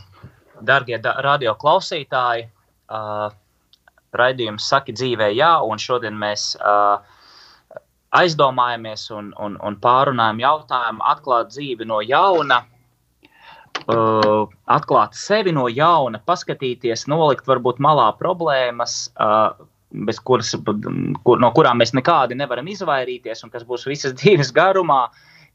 darbie da radio klausītāji, uh, raidījums Saki dzīvē, jā, un šodien mēs uh, aizdomājamies un, un, un pārunājam jautājumu, atklāt dzīvi no jauna, uh, atklāt sevi no jauna, paskatīties, nolikt varbūt malā problēmas, uh, bez kuras, kur, no kurām mēs nekādi nevaram izvairīties, un kas būs visas dzīves garumā,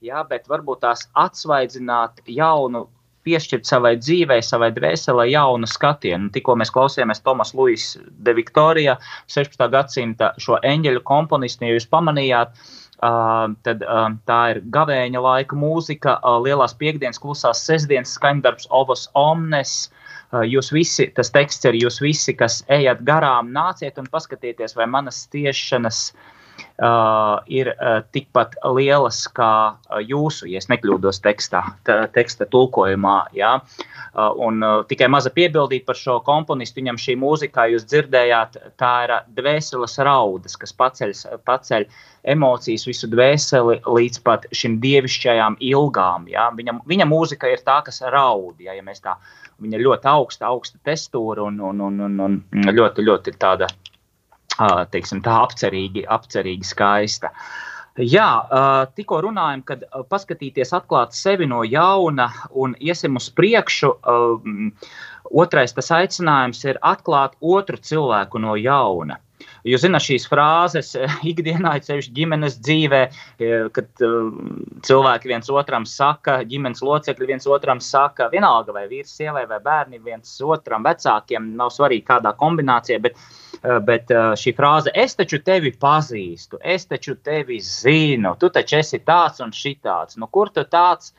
jā, bet varbūt tās atsvaidzināt jaunu piešķirt savai dzīvei, savai dvēselē jaunu skatienu. Tikko mēs klausījāmies Tomas Luis de Victoria, 16. gadsimta šo eņģeļu komponistu, ja jūs pamanījāt. Uh, tad uh, tā ir gavēņa laika mūzika, uh, lielās piekdienas, klusās sestdienas skaņdarbs, ovas omnes. Uh, jūs visi, tas teksts ir jūs visi, kas ejat garām, nāciet un paskatieties, vai manas tiešanas uh, ir uh, tikpat lielas kā uh, jūsu, ja nekļūdos tekstā, teksta tulkojumā. Ja? Uh, un uh, tikai maza piebildīt par šo komponistu. Viņam šī mūzika, kā jūs dzirdējāt, tā ir dvēseles raudas, kas paceļ, paceļ emocijas, visu dvēseli līdz pat šim dievišķajām ilgām. Ja? Viņa, viņa mūzika ir tā, kas raud. Ja, ja viņa ļoti augsta, augsta tekstūra un, un, un, un, un ļoti, ļoti tāda teiksim, tā apcerīgi, apcerīgi skaista. Jā, tikko runājam, kad paskatīties, atklāt sevi no jauna un iesim uz priekšu. Otrais tas aicinājums ir atklāt otru cilvēku no jauna. Jūs zināt, šīs frāzes ikdienā, ceļš ģimenes dzīvē, kad cilvēki viens otram saka, ģimenes locekļi viens otram saka, vienalga vai vīrs, sievai vai bērni viens otram vecākiem, nav svarīgi kādā kombinācijā, bet bet eh, šī frāze, es taču tevi pazīstu, es taču tevi zinu, tu taču esi tāds un šitāds. Nu, kur tu tāds?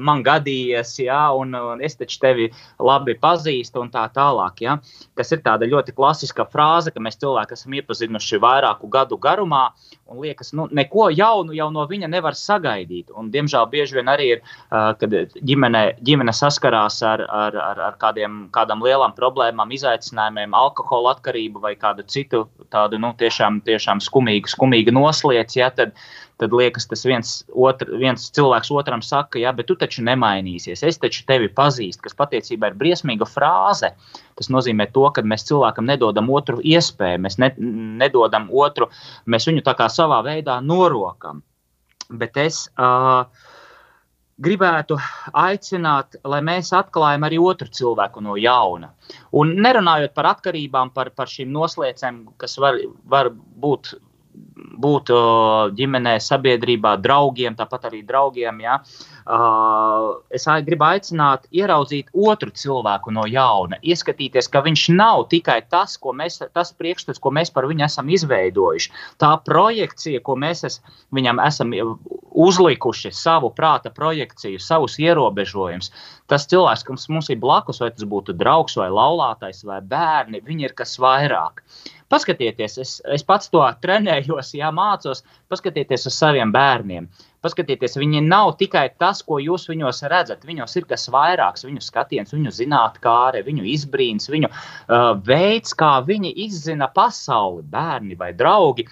Man gadījies, ja, un, un es taču tevi labi pazīstu, un tā tālāk. Ja. Tas ir tāda ļoti klasiska frāze, ka mēs cilvēki esam iepazinuši vairāku gadu garumā, un liekas, nu, neko jaunu jau no viņa nevar sagaidīt. Un, diemžēl bieži vien arī ir, kad ģimene, ģimene saskarās ar, ar, ar, ar kādiem, kādām lielām problēmām, izaicinājumiem, alkohola atkarību vai kādu citu tādu nu, tiešām, tiešām skumīgu, skumīgu noslēdz. Ja, tad, uh, tad liekas, tas viens, otr, viens cilvēks otram saka, jā, bet tu taču nemainīsies, es taču tevi pazīstu, kas patiesībā ir briesmīga frāze. Tas nozīmē to, ka mēs cilvēkam nedodam otru iespēju, mēs ne, nedodam otru, mēs viņu tā kā savā veidā norokam. Bet es uh, gribētu aicināt, lai mēs atklājam arī otru cilvēku no jauna. Un nerunājot par atkarībām, par, par šīm noslēdzēm, kas var, var būt būt ģimenē, sabiedrībā, draugiem, tāpat arī draugiem. Ja? Es gribu aicināt, ieraudzīt otru cilvēku no jauna, ieskatīties, ka viņš nav tikai tas, mēs, tas priekšstats, ko mēs par viņu esam izveidojuši. Tā projekcija, ko mēs es, viņam esam uzlikuši, savu prāta projekciju, savus ierobežojumus. Tas cilvēks, kas mums ir blakus, vai tas būtu draugs, vai laulātais, vai bērni, viņi ir kas vairāk. Uh, Paskatieties, es, es pats to trenējos, jā, mācos, paskatieties uz saviem bērniem. Paskatieties, viņi nav tikai tas, ko jūs viņos redzat. Viņos ir kas vairāks, viņu skatiens, viņu zinātnē, viņu izbrīns, viņu uh, veids, kā viņi izzina pasauli, bērni vai draugi.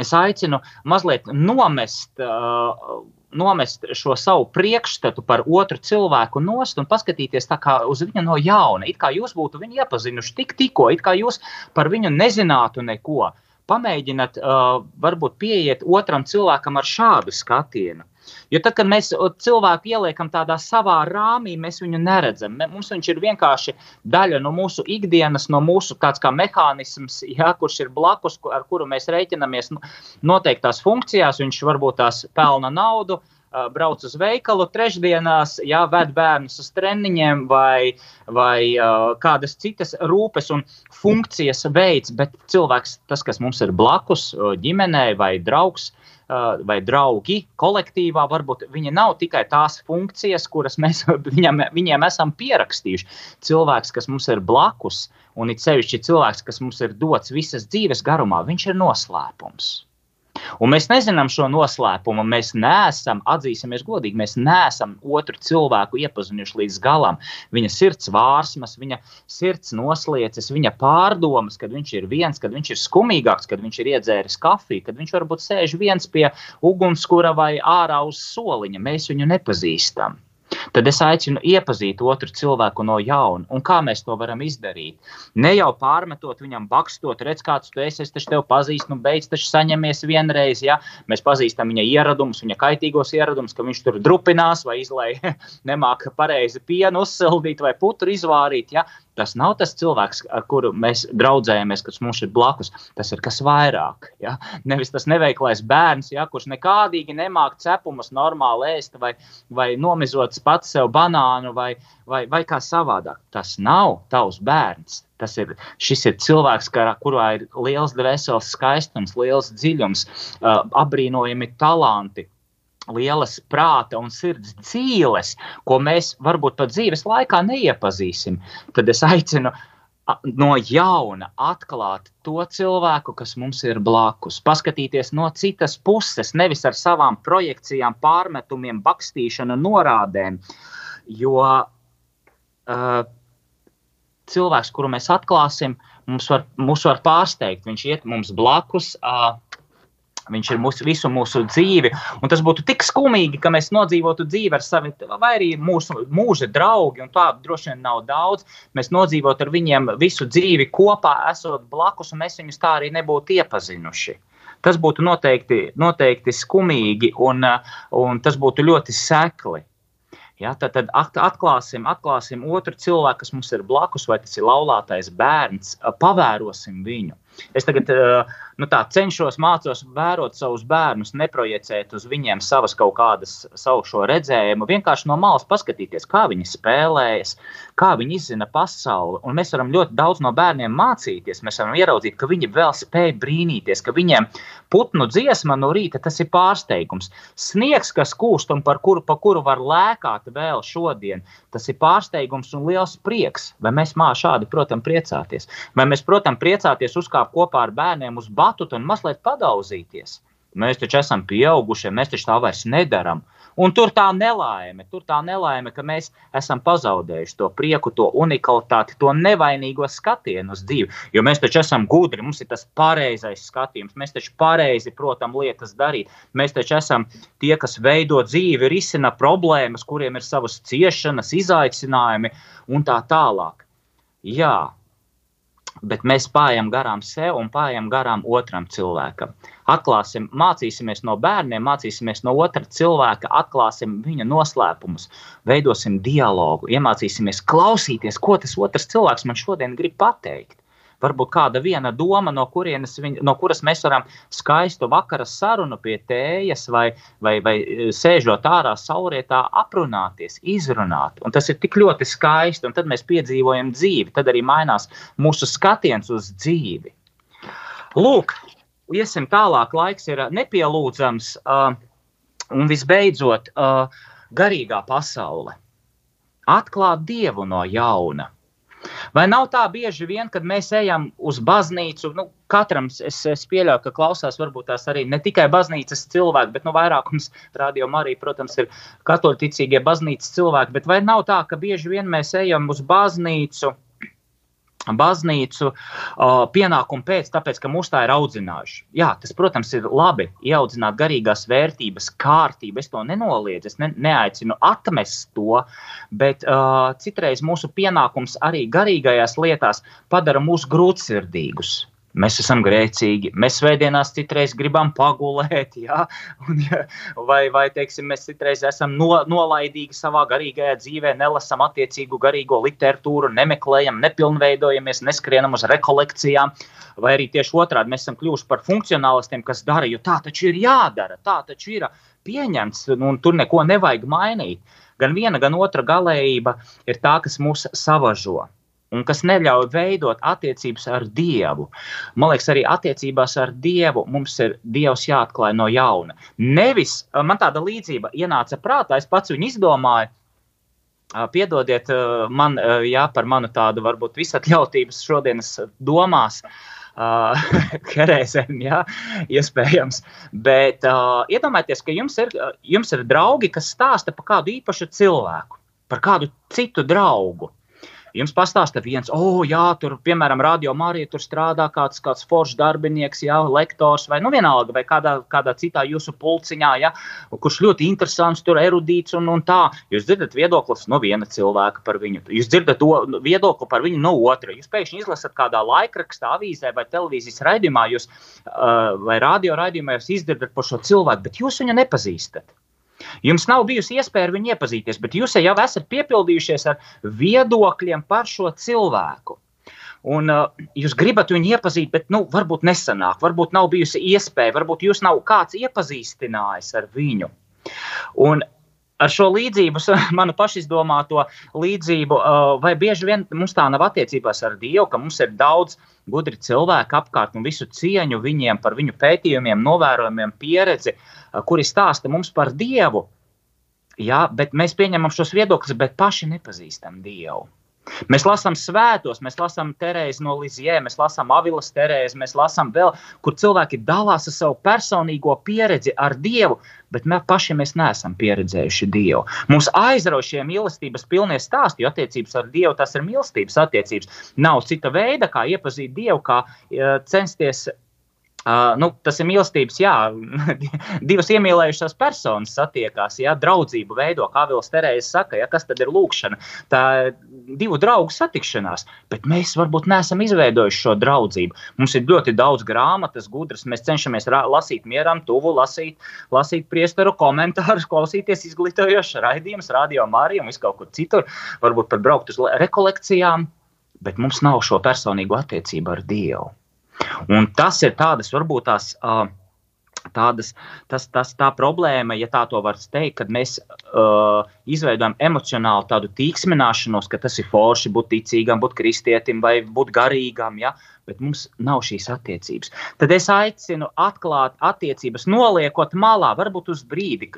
Es aicinu mazliet nomest. Uh, nomest šo savu priekšstatu par otru cilvēku nost un paskatīties uz viņu no jauna. It kā jūs būtu viņu iepazinuši tik tikko, it kā jūs par viņu nezinātu neko. Pamēģiniet, uh, varbūt pieiet otram cilvēkam ar šādu skatienu. Jo tad, kad mēs cilvēku ieliekam tādā savā rāmī, mēs viņu neredzam. Mums viņš ir vienkārši daļa no mūsu ikdienas, no mūsu tāds kā mehānisms, jā, kurš ir blakus, ar kuru mēs reiķinamies noteiktās funkcijās. Viņš varbūt tās pelna naudu, brauc uz veikalu trešdienās, jā, ved bērnus uz treniņiem vai, vai uh, kādas citas rūpes un funkcijas veids, bet cilvēks, tas, kas mums ir blakus, ģimenē vai draugs, uh, vai draugi kolektīvā, varbūt viņi nav tikai tās funkcijas, kuras mēs viņam, viņiem esam pierakstījuši. Cilvēks, kas mums ir blakus, un it sevišķi cilvēks, kas mums ir dots visas dzīves garumā, viņš ir noslēpums. Un mēs nezinām šo noslēpumu. Mēs neesam, atzīsimies godīgi, mēs neesam otru cilvēku iepazinuši līdz galam. Viņa sirds vārsmas, viņa sirds noslieces, viņa pārdomas, kad viņš ir viens, kad viņš ir skumīgāks, kad viņš ir iedzēris kafiju, kad viņš varbūt sēž viens pie ugunskura vai ārā uz soliņa. Mēs viņu nepazīstam. Tad es aicinu iepazīt otru cilvēku no jauna. Un kā mēs to varam izdarīt? Ne jau pārmetot viņam, bakstot, redz, kāds tu esi, es tevi pazīstu, nu beidz taču saņemies vienreiz. Ja? Mēs pazīstam viņa ieradumus, viņa kaitīgos ieradumus, ka viņš tur drupinās vai izlaiž nemāka pareizi pienu uzsildīt vai putru izvārīt. Ja? Tas nav tas cilvēks, ar kuru mēs draudzējamies, kas mums ir blakus. Tas ir kas vairāk. Ja? Nevis tas neveiklais bērns, ja? kurš nekādīgi nemāk cepumus normāli ēst vai, vai nomizots pats sev banānu vai, vai, vai kā savādāk. Tas nav tavs bērns. Tas ir, ir cilvēks, kurā ir liels dvēseles skaistums, liels dziļums, apbrīnojami talanti, lielas prāta un sirds dzīves, ko mēs varbūt pat dzīves laikā neiepazīsim, tad es aicinu no jauna atklāt to cilvēku, kas mums ir blakus, paskatīties no citas puses, nevis ar savām projekcijām, pārmetumiem, bakstīšanu, norādēm. Jo uh, cilvēks, kuru mēs atklāsim, mums var, mūs var pārsteigt. Viņš iet mums blakus. Uh, Viņš ir mūsu, visu mūsu dzīvi. Un tas būtu tik skumīgi, ka mēs nodzīvotu dzīvi ar saviem, vai arī mūsu mūža draugi, un tādu droši vien nav daudz. Mēs nodzīvotu ar viņiem visu dzīvi kopā, esot blakus, un mēs viņus tā arī nebūtu iepazinuši. Tas būtu noteikti, noteikti skumīgi, un, un tas būtu ļoti sekli. Ja, tad, tad atklāsim, atklāsim otru cilvēku, kas mums ir blakus, vai tas ir laulātais bērns, pavērosim viņu. Es tagad uh, nu tā, cenšos, mācos vērot savus bērnus, neprojicēt uz viņiem savas kaut kādas, savu redzējumu, vienkārši no malas paskatīties, kā viņi spēlējas, kā viņi izzina pasauli. Un mēs varam ļoti daudz no bērniem mācīties. Mēs varam ieraudzīt, ka viņi vēl spēj brīnīties, ka viņiem putnu dziesma no rīta tas ir pārsteigums. Sniegs, kas kūst un par kuru, pa kuru var lēkāt vēl šodien, tas ir pārsteigums un liels prieks. Vai mēs mākam šādi, protams, priecāties? Vai mēs, protams, priecāties uzkāpt kopā ar bērniem uz batutu un mazliet padauzīties. Mēs taču esam pieaugušie, mēs taču tā vairs nedaram. Un tur tā nelaime, tur tā nelaime, ka mēs esam pazaudējuši to prieku, to unikalitāti, to nevainīgo skatienu uz dzīvi. Jo mēs taču esam gudri, mums ir tas pareizais skatījums, mēs taču pareizi protam lietas darīt. Mēs taču esam tie, kas veido dzīvi, risina problēmas, kuriem ir savas ciešanas, izaicinājumi un tā tālāk. Jā, bet mēs pājam garām sev un pājam garām otram cilvēkam. Atklāsim, mācīsimies no bērniem, mācīsimies no otra cilvēka, atklāsim viņa noslēpumus, veidosim dialogu, iemācīsimies klausīties, ko tas otrs cilvēks man šodien grib pateikt varbūt kāda viena doma, no, viņ, no kuras mēs varam skaistu vakara sarunu pie tējas vai, vai, vai e, sēžot ārā saulrietā aprunāties, izrunāt. Un tas ir tik ļoti skaisti, un tad mēs piedzīvojam dzīvi, tad arī mainās mūsu skatiens uz dzīvi. Lūk, iesim tālāk, laiks ir nepielūdzams, uh, un visbeidzot, uh, garīgā pasaule. Atklāt Dievu no jauna. Vai nav tā bieži vien, kad mēs ejam uz baznīcu? Nu, katram es, es pieļauju, ka klausās varbūt tās arī ne tikai baznīcas cilvēki, bet nu, vairākums rādījumā arī, protams, ir katoļticīgie baznīcas cilvēki. Bet vai nav tā, ka bieži vien mēs ejam uz baznīcu? Baznīcu pienākumu pēc, tāpēc, ka mūs tā ir audzinājuši. Jā, tas, protams, ir labi ieaudzināt garīgās vērtības, kārtību. Es to nenoliedzu, es ne, neaicinu atmest to, bet uh, citreiz mūsu pienākums arī garīgajās lietās padara mūs grūtsirdīgus. Mēs esam grēcīgi, mēs svētdienās citreiz gribam pagulēt, ja? Un, vai, vai teiksim, mēs citreiz esam no, nolaidīgi savā garīgajā dzīvē, nelasām attiecīgu garīgo literatūru, nemeklējam, nepilnveidojamies, neskrienam uz rekolekcijām, vai arī tieši otrādi mēs esam kļuvuši par funkcionālistiem, kas dara, jo tā taču ir jādara, tā taču ir pieņemts, un tur neko nevajag mainīt. Gan viena, gan otra galējība ir tā, kas mūs savažo un kas neļauj veidot attiecības ar Dievu. Man liekas, arī attiecībās ar Dievu mums ir Dievs jāatklāj no jauna. Nevis man tāda līdzība ienāca prātā, es pats viņu izdomāju. Piedodiet man jā, par manu tādu varbūt visatļautības šodienas domās. Uh, reizēm, jā, iespējams. Bet uh, iedomājieties, ka jums ir, jums ir draugi, kas stāsta par kādu īpašu cilvēku, par kādu citu draugu. Jums pastāsta viens, oh, jā, tur, piemēram, radio Marija, tur strādā kāds, kāds foršs darbinieks, jā, lektors vai nu vienalga, vai kādā, kādā citā jūsu pulciņā, jā, kurš ļoti interesants, tur erudīts un, un tā. Jūs dzirdat viedoklis no viena cilvēka par viņu, jūs dzirdat to viedokli par viņu no otra. Jūs pēkšņi izlasat kādā laikrakstā, avīzē vai televīzijas raidījumā, jūs, uh, vai radio raidījumā jūs izdzirdat par šo cilvēku, bet jūs viņu nepazīstat. Jums nav bijusi iespēja ar viņu iepazīties, bet jūs jau esat piepildījušies ar viedokļiem par šo cilvēku. Un, uh, jūs gribat viņu iepazīt, bet nu, varbūt nesanāk, varbūt nav bijusi iespēja, varbūt jūs nav kāds iepazīstinājis ar viņu. Un ar šo līdzību, manu pašizdomāto līdzību, vai bieži vien mums tā nav attiecībās ar Dievu, ka mums ir daudz gudri cilvēki apkārt un visu cieņu viņiem par viņu pētījumiem, novērojumiem, pieredzi, kuri stāsta mums par Dievu. Jā, bet mēs pieņemam šos viedokļus, bet paši nepazīstam Dievu. Mēs lasām svētos, mēs lasām Terēzi no Lizjē, mēs lasām Avilas Terēzi, mēs lasām vēl, kur cilvēki dalās ar savu personīgo pieredzi ar Dievu, bet mēs paši mēs neesam pieredzējuši Dievu. Mums aizrauj šie mīlestības pilnie stāsti, jo attiecības ar Dievu tas ir mīlestības attiecības. Nav cita veida, kā iepazīt Dievu, kā uh, censties Uh, nu, tas ir mīlestības, jā, divas iemīlējušās personas satiekās, jā, draudzību veido, kā Vils Terēzes saka, jā, kas tad ir lūkšana. Tā divu draugu satikšanās, bet mēs varbūt neesam izveidojuši šo draudzību. Mums ir ļoti daudz grāmatas, gudras, mēs cenšamies lasīt mieram, tuvu, lasīt, lasīt priesteru komentārus, klausīties izglītojošas raidījumus, radio Mariju un visu kaut kur citur, varbūt pat braukt uz rekolekcijām, bet mums nav šo personīgo attiecību ar Dievu. Un tas ir tādas varbūt tās. Uh, Tādas, tas, tas, tā problēma, ja tā to var teikt, kad mēs uh, izveidojam emocionāli tādu tīksmināšanos, ka tas ir forši būt ticīgam, būt kristietim vai būt garīgam. Ja? Uh, bet mums nav šīs attiecības. Tad es aicinu atklāt attiecības, noliekot malā, varbūt uz brīdi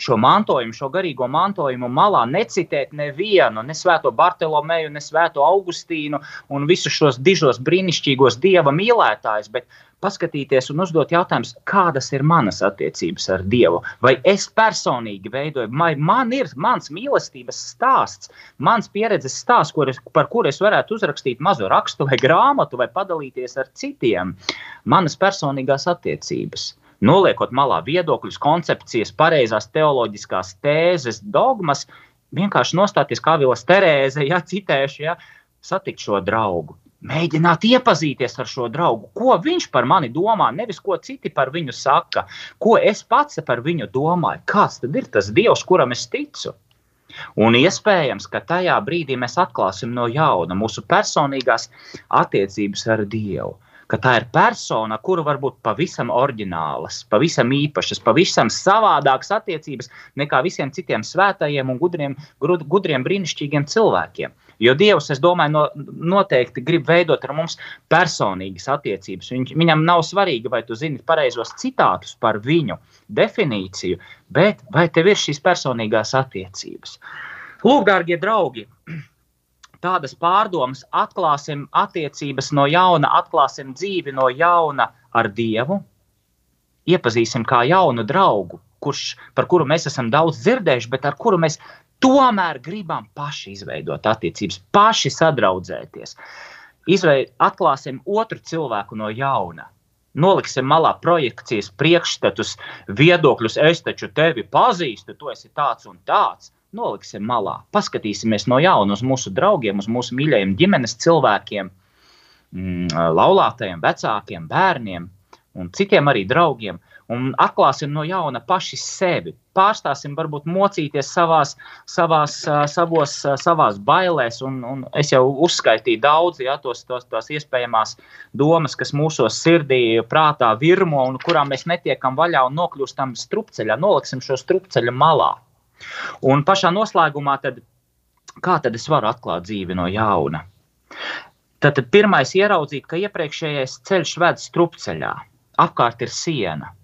šo mantojumu, šo garīgo mantojumu malā, necitēt nevienu, ne svēto Bartolomeju, ne svēto Augustīnu un visus šos dižos brīnišķīgos dieva mīlētājus, bet paskatīties un uzdot jautājumus, kādas ir manas attiecības ar Dievu. Vai es personīgi veidoju, vai man ir mans mīlestības stāsts, mans pieredzes stāsts, kur es, par kuru es varētu uzrakstīt mazu rakstu vai grāmatu, vai padalīties ar citiem, manas personīgās attiecības. Noliekot malā viedokļus, koncepcijas, pareizās teoloģiskās tēzes, dogmas, vienkārši nostāties kā Vila Terēze, ja citēšu, ja, satikt šo draugu mēģināt iepazīties ar šo draugu, ko viņš par mani domā, nevis ko citi par viņu saka, ko es pats par viņu domāju. Kāds tad ir tas Dievs, kuram es ticu? Un iespējams, ka tajā brīdī mēs atklāsim no jauna mūsu personīgās attiecības ar Dievu ka tā ir persona, kura var būt pavisam oriģinālas, pavisam īpašas, pavisam savādākas attiecības nekā visiem citiem svētajiem un gudriem, gudriem brīnišķīgiem cilvēkiem. Jo Dievs, es domāju, no, noteikti grib veidot ar mums personīgas attiecības. Viņ, viņam nav svarīgi, vai tu zini pareizos citātus par viņu definīciju, bet vai tev ir šīs personīgās attiecības. Lūk, dārgie draugi! tādas pārdomas, atklāsim attiecības no jauna, atklāsim dzīvi no jauna ar Dievu, iepazīsim kā jaunu draugu, kurš, par kuru mēs esam daudz dzirdējuši, bet ar kuru mēs tomēr gribam paši izveidot attiecības, paši sadraudzēties. Izveid, atklāsim otru cilvēku no jauna. Noliksim malā projekcijas, priekšstatus, viedokļus. Es taču tevi pazīstu, tu esi tāds un tāds noliksim malā. Paskatīsimies no jauna uz mūsu draugiem, uz mūsu mīļajiem ģimenes cilvēkiem, mm, laulātajiem, vecākiem, bērniem un citiem arī draugiem. Un atklāsim no jauna paši sevi. Pārstāsim, varbūt mocīties savās, savās, savos, savās bailēs. Un, un es jau uzskaitīju daudz, ja, tos, tos, tos iespējamās domas, kas mūsos sirdī, prātā virmo un kurām mēs netiekam vaļā un nokļūstam strupceļā. Noliksim šo strupceļu malā. Un pašā noslēgumā, tad, kā tad es varu atklāt dzīvi no jauna? Tad, tad pirmais ieraudzīt, ka iepriekšējais ceļš ved strupceļā, apkārt ir siena.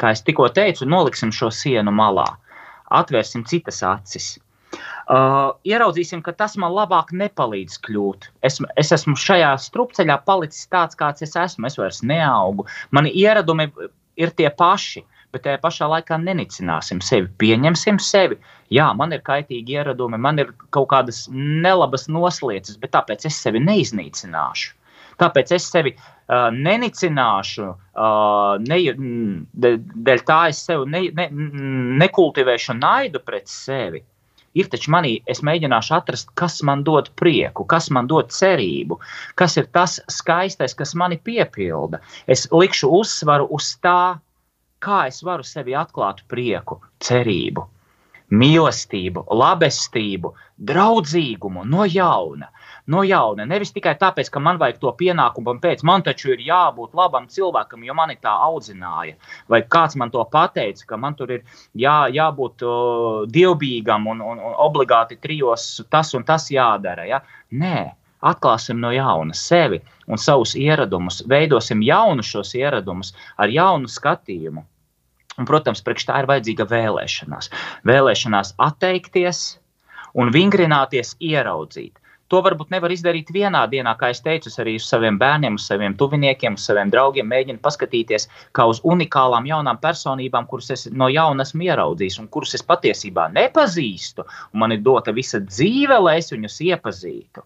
Kā es tikko teicu, noliksim šo sienu malā, atvērsim citas acis. Uh, ieraudzīsim, ka tas man labāk nepalīdz kļūt. Es, es esmu šajā strupceļā palicis tāds, kāds es esmu. Es vairs neaugu. Mani ieradumi ir tie paši bet tajā pašā laikā nenicināsim sevi, pieņemsim sevi. Jā, man ir kaitīgi ieradumi, man ir kaut kādas nelabas noslēdzes, bet tāpēc es sevi neiznīcināšu. Tāpēc es sevi uh, nenicināšu, uh, ne, dēļ tā es sev ne, ne, nekultivēšu naidu pret sevi. Ir taču manī, es mēģināšu atrast, kas man dod prieku, kas man dod cerību, kas ir tas skaistais, kas mani piepilda. Es likšu uzsvaru uz tā, kā es varu sevi atklāt prieku, cerību, mīlestību, labestību, draudzīgumu no jauna. No jauna. Nevis tikai tāpēc, ka man vajag to pienākumu, pēc man taču ir jābūt labam cilvēkam, jo mani tā audzināja. Vai kāds man to pateica, ka man tur ir jā, jābūt uh, dievbijīgam un, un, un obligāti trijos tas un tas jādara. Ja? Nē, atklāsim no jauna sevi un savus ieradumus, veidosim jaunu šos ieradumus ar jaunu skatījumu. Un, protams, priekš tā ir vajadzīga vēlēšanās. Vēlēšanās atteikties un vingrināties, ieraudzīt. To varbūt nevar izdarīt vienā dienā, kā es teicu, arī uz saviem bērniem, uz saviem tuviniekiem, uz saviem draugiem. Mēģinu paskatīties kā uz unikālām, jaunām personībām, kuras es no jauna esmu ieraudzījis un kuras es patiesībā nepazīstu. Man ir dota visa dzīve, lai es viņus iepazītu.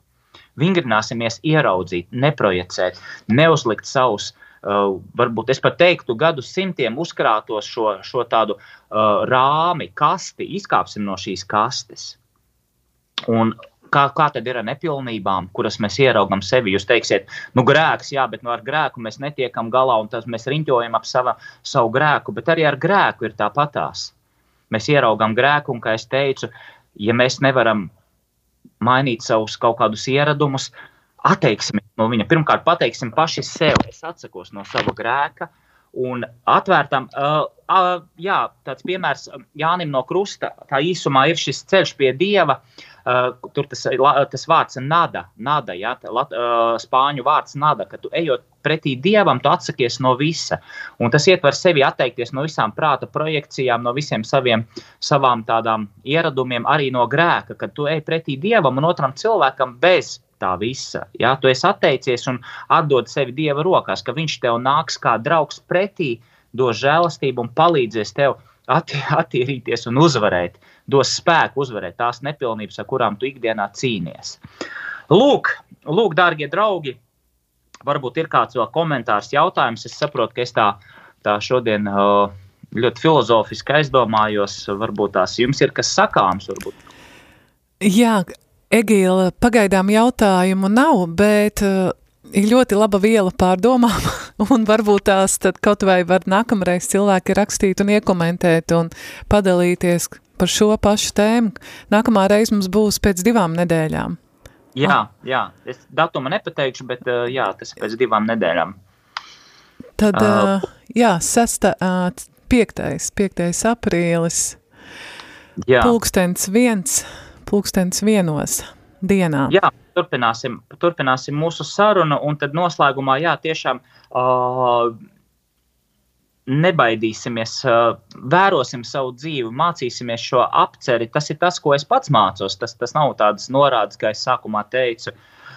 Vingrināsimies, ieraudzīt, neprojicēt, neuzlikt savus uh, varbūt es pat teiktu, gadu simtiem uzkrātos šo, šo tādu uh, rāmi, kasti, izkāpsim no šīs kastes. Un kā, kā tad ir ar nepilnībām, kuras mēs ieraugām sevi? Jūs teiksiet, nu, grēks, jā, bet nu, ar grēku mēs netiekam galā, un tas mēs riņķojam ap sava, savu grēku, bet arī ar grēku ir tāpatās. Mēs ieraugām grēku, un, kā es teicu, ja mēs nevaram mainīt savus kaut kādus ieradumus, uh, atteiksimies no viņa. Pirmkārt, pateiksim paši sev, es atsakos no sava grēka. Un atvērtam, uh, uh, jā, tāds piemērs Jānim no Krusta, tā īsumā ir šis ceļš pie Dieva. Uh, tur tas, tas vārds nada, nada jā, tā, uh, spāņu vārds nada, ka tu ejot pretī Dievam, tu atsakies no visa. Un tas ietver sevi atteikties no visām prāta projekcijām, no visiem saviem, tādām ieradumiem, arī no grēka, kad tu ej pretī Dievam un otram cilvēkam bez tā visa. Ja? Tu esi atteicies un atdod sevi Dieva rokās, ka Viņš tev nāks kā draugs pretī, dos žēlastību un palīdzēs tev attīrīties un uzvarēt, dos spēku uzvarēt tās nepilnības, ar kurām tu ikdienā cīnies. Lūk, lūk dārgie draugi, varbūt ir kāds vēl komentārs, jautājums. Es saprotu, ka es tā, tā šodien ļoti filozofiski aizdomājos, varbūt tās jums ir kas sakāms. Varbūt. Jā, Egīla, pagaidām jautājumu nav, bet uh, ir ļoti laba viela pārdomām, un varbūt tās tad kaut vai var nākamreiz cilvēki rakstīt un iekomentēt un padalīties par šo pašu tēmu. Nākamā reize mums būs pēc divām nedēļām. Jā, jā, es datumu nepateikšu, bet uh, jā, tas ir pēc divām nedēļām. Tad, uh, jā, sesta, uh, piektais, piektais aprīlis, jā. pulkstens viens, pulkstens vienos dienā. Jā, turpināsim, turpināsim mūsu sarunu, un tad noslēgumā, jā, tiešām uh, nebaidīsimies, uh, vērosim savu dzīvi, mācīsimies šo apceri. Tas ir tas, ko es pats mācos. Tas, tas nav tāds norādes, kā es sākumā teicu.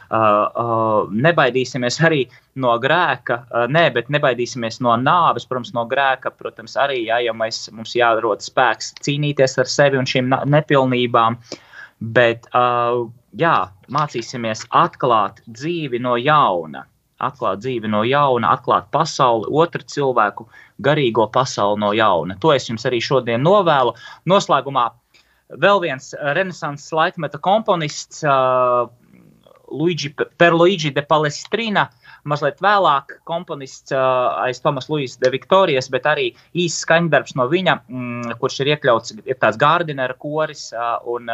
Uh, uh, nebaidīsimies arī no grēka, uh, nē, bet nebaidīsimies no nāves, protams, no grēka. Protams, arī jā, ja mēs, mums jārod spēks cīnīties ar sevi un šīm nepilnībām. Uh, Bet uh, jā, mācīsimies atklāt dzīvi no jauna. Atklāt dzīvi no jauna, atklāt pasauli, otru cilvēku garīgo pasauli no jauna. To es jums arī šodien novēlu. Noslēgumā vēl viens renesanses laikmeta komponists, uh, Luigi Perluigi de Palestrina, mazliet vēlāk komponists aiz Tomas Luis de Viktorijas, bet arī īsts skaņdarbs no viņa, mm, kurš ir iekļauts, ir tāds Gardinera koris un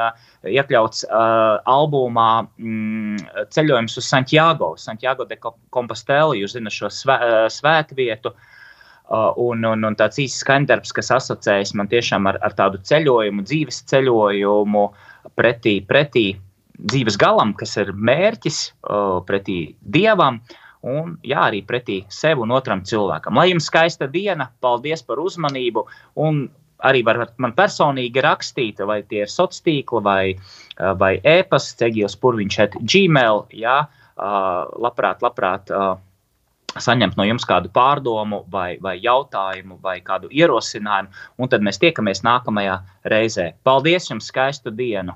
iekļauts albumā mm, ceļojums uz Santiago, Santiago de Compostela, jūs zinat šo svē, svētvietu. Un, un, un tāds īsts skaņdarbs, kas asociējas man tiešām ar, ar tādu ceļojumu, dzīves ceļojumu pretī, pretī dzīves galam, kas ir mērķis pretī dievam. Uh, un jā, arī pretī sev un otram cilvēkam. Lai jums skaista diena, paldies par uzmanību! Arī varat man personīgi rakstīt, vai tie ir sociāli tīkli, vai, vai e-pasta, ceļos purviņš, gmail. Jā, labprāt, labprāt saņemt no jums kādu pārdomu, vai, vai jautājumu, vai kādu ierosinājumu, un tad mēs tiekamies nākamajā reizē. Paldies jums, skaistu dienu!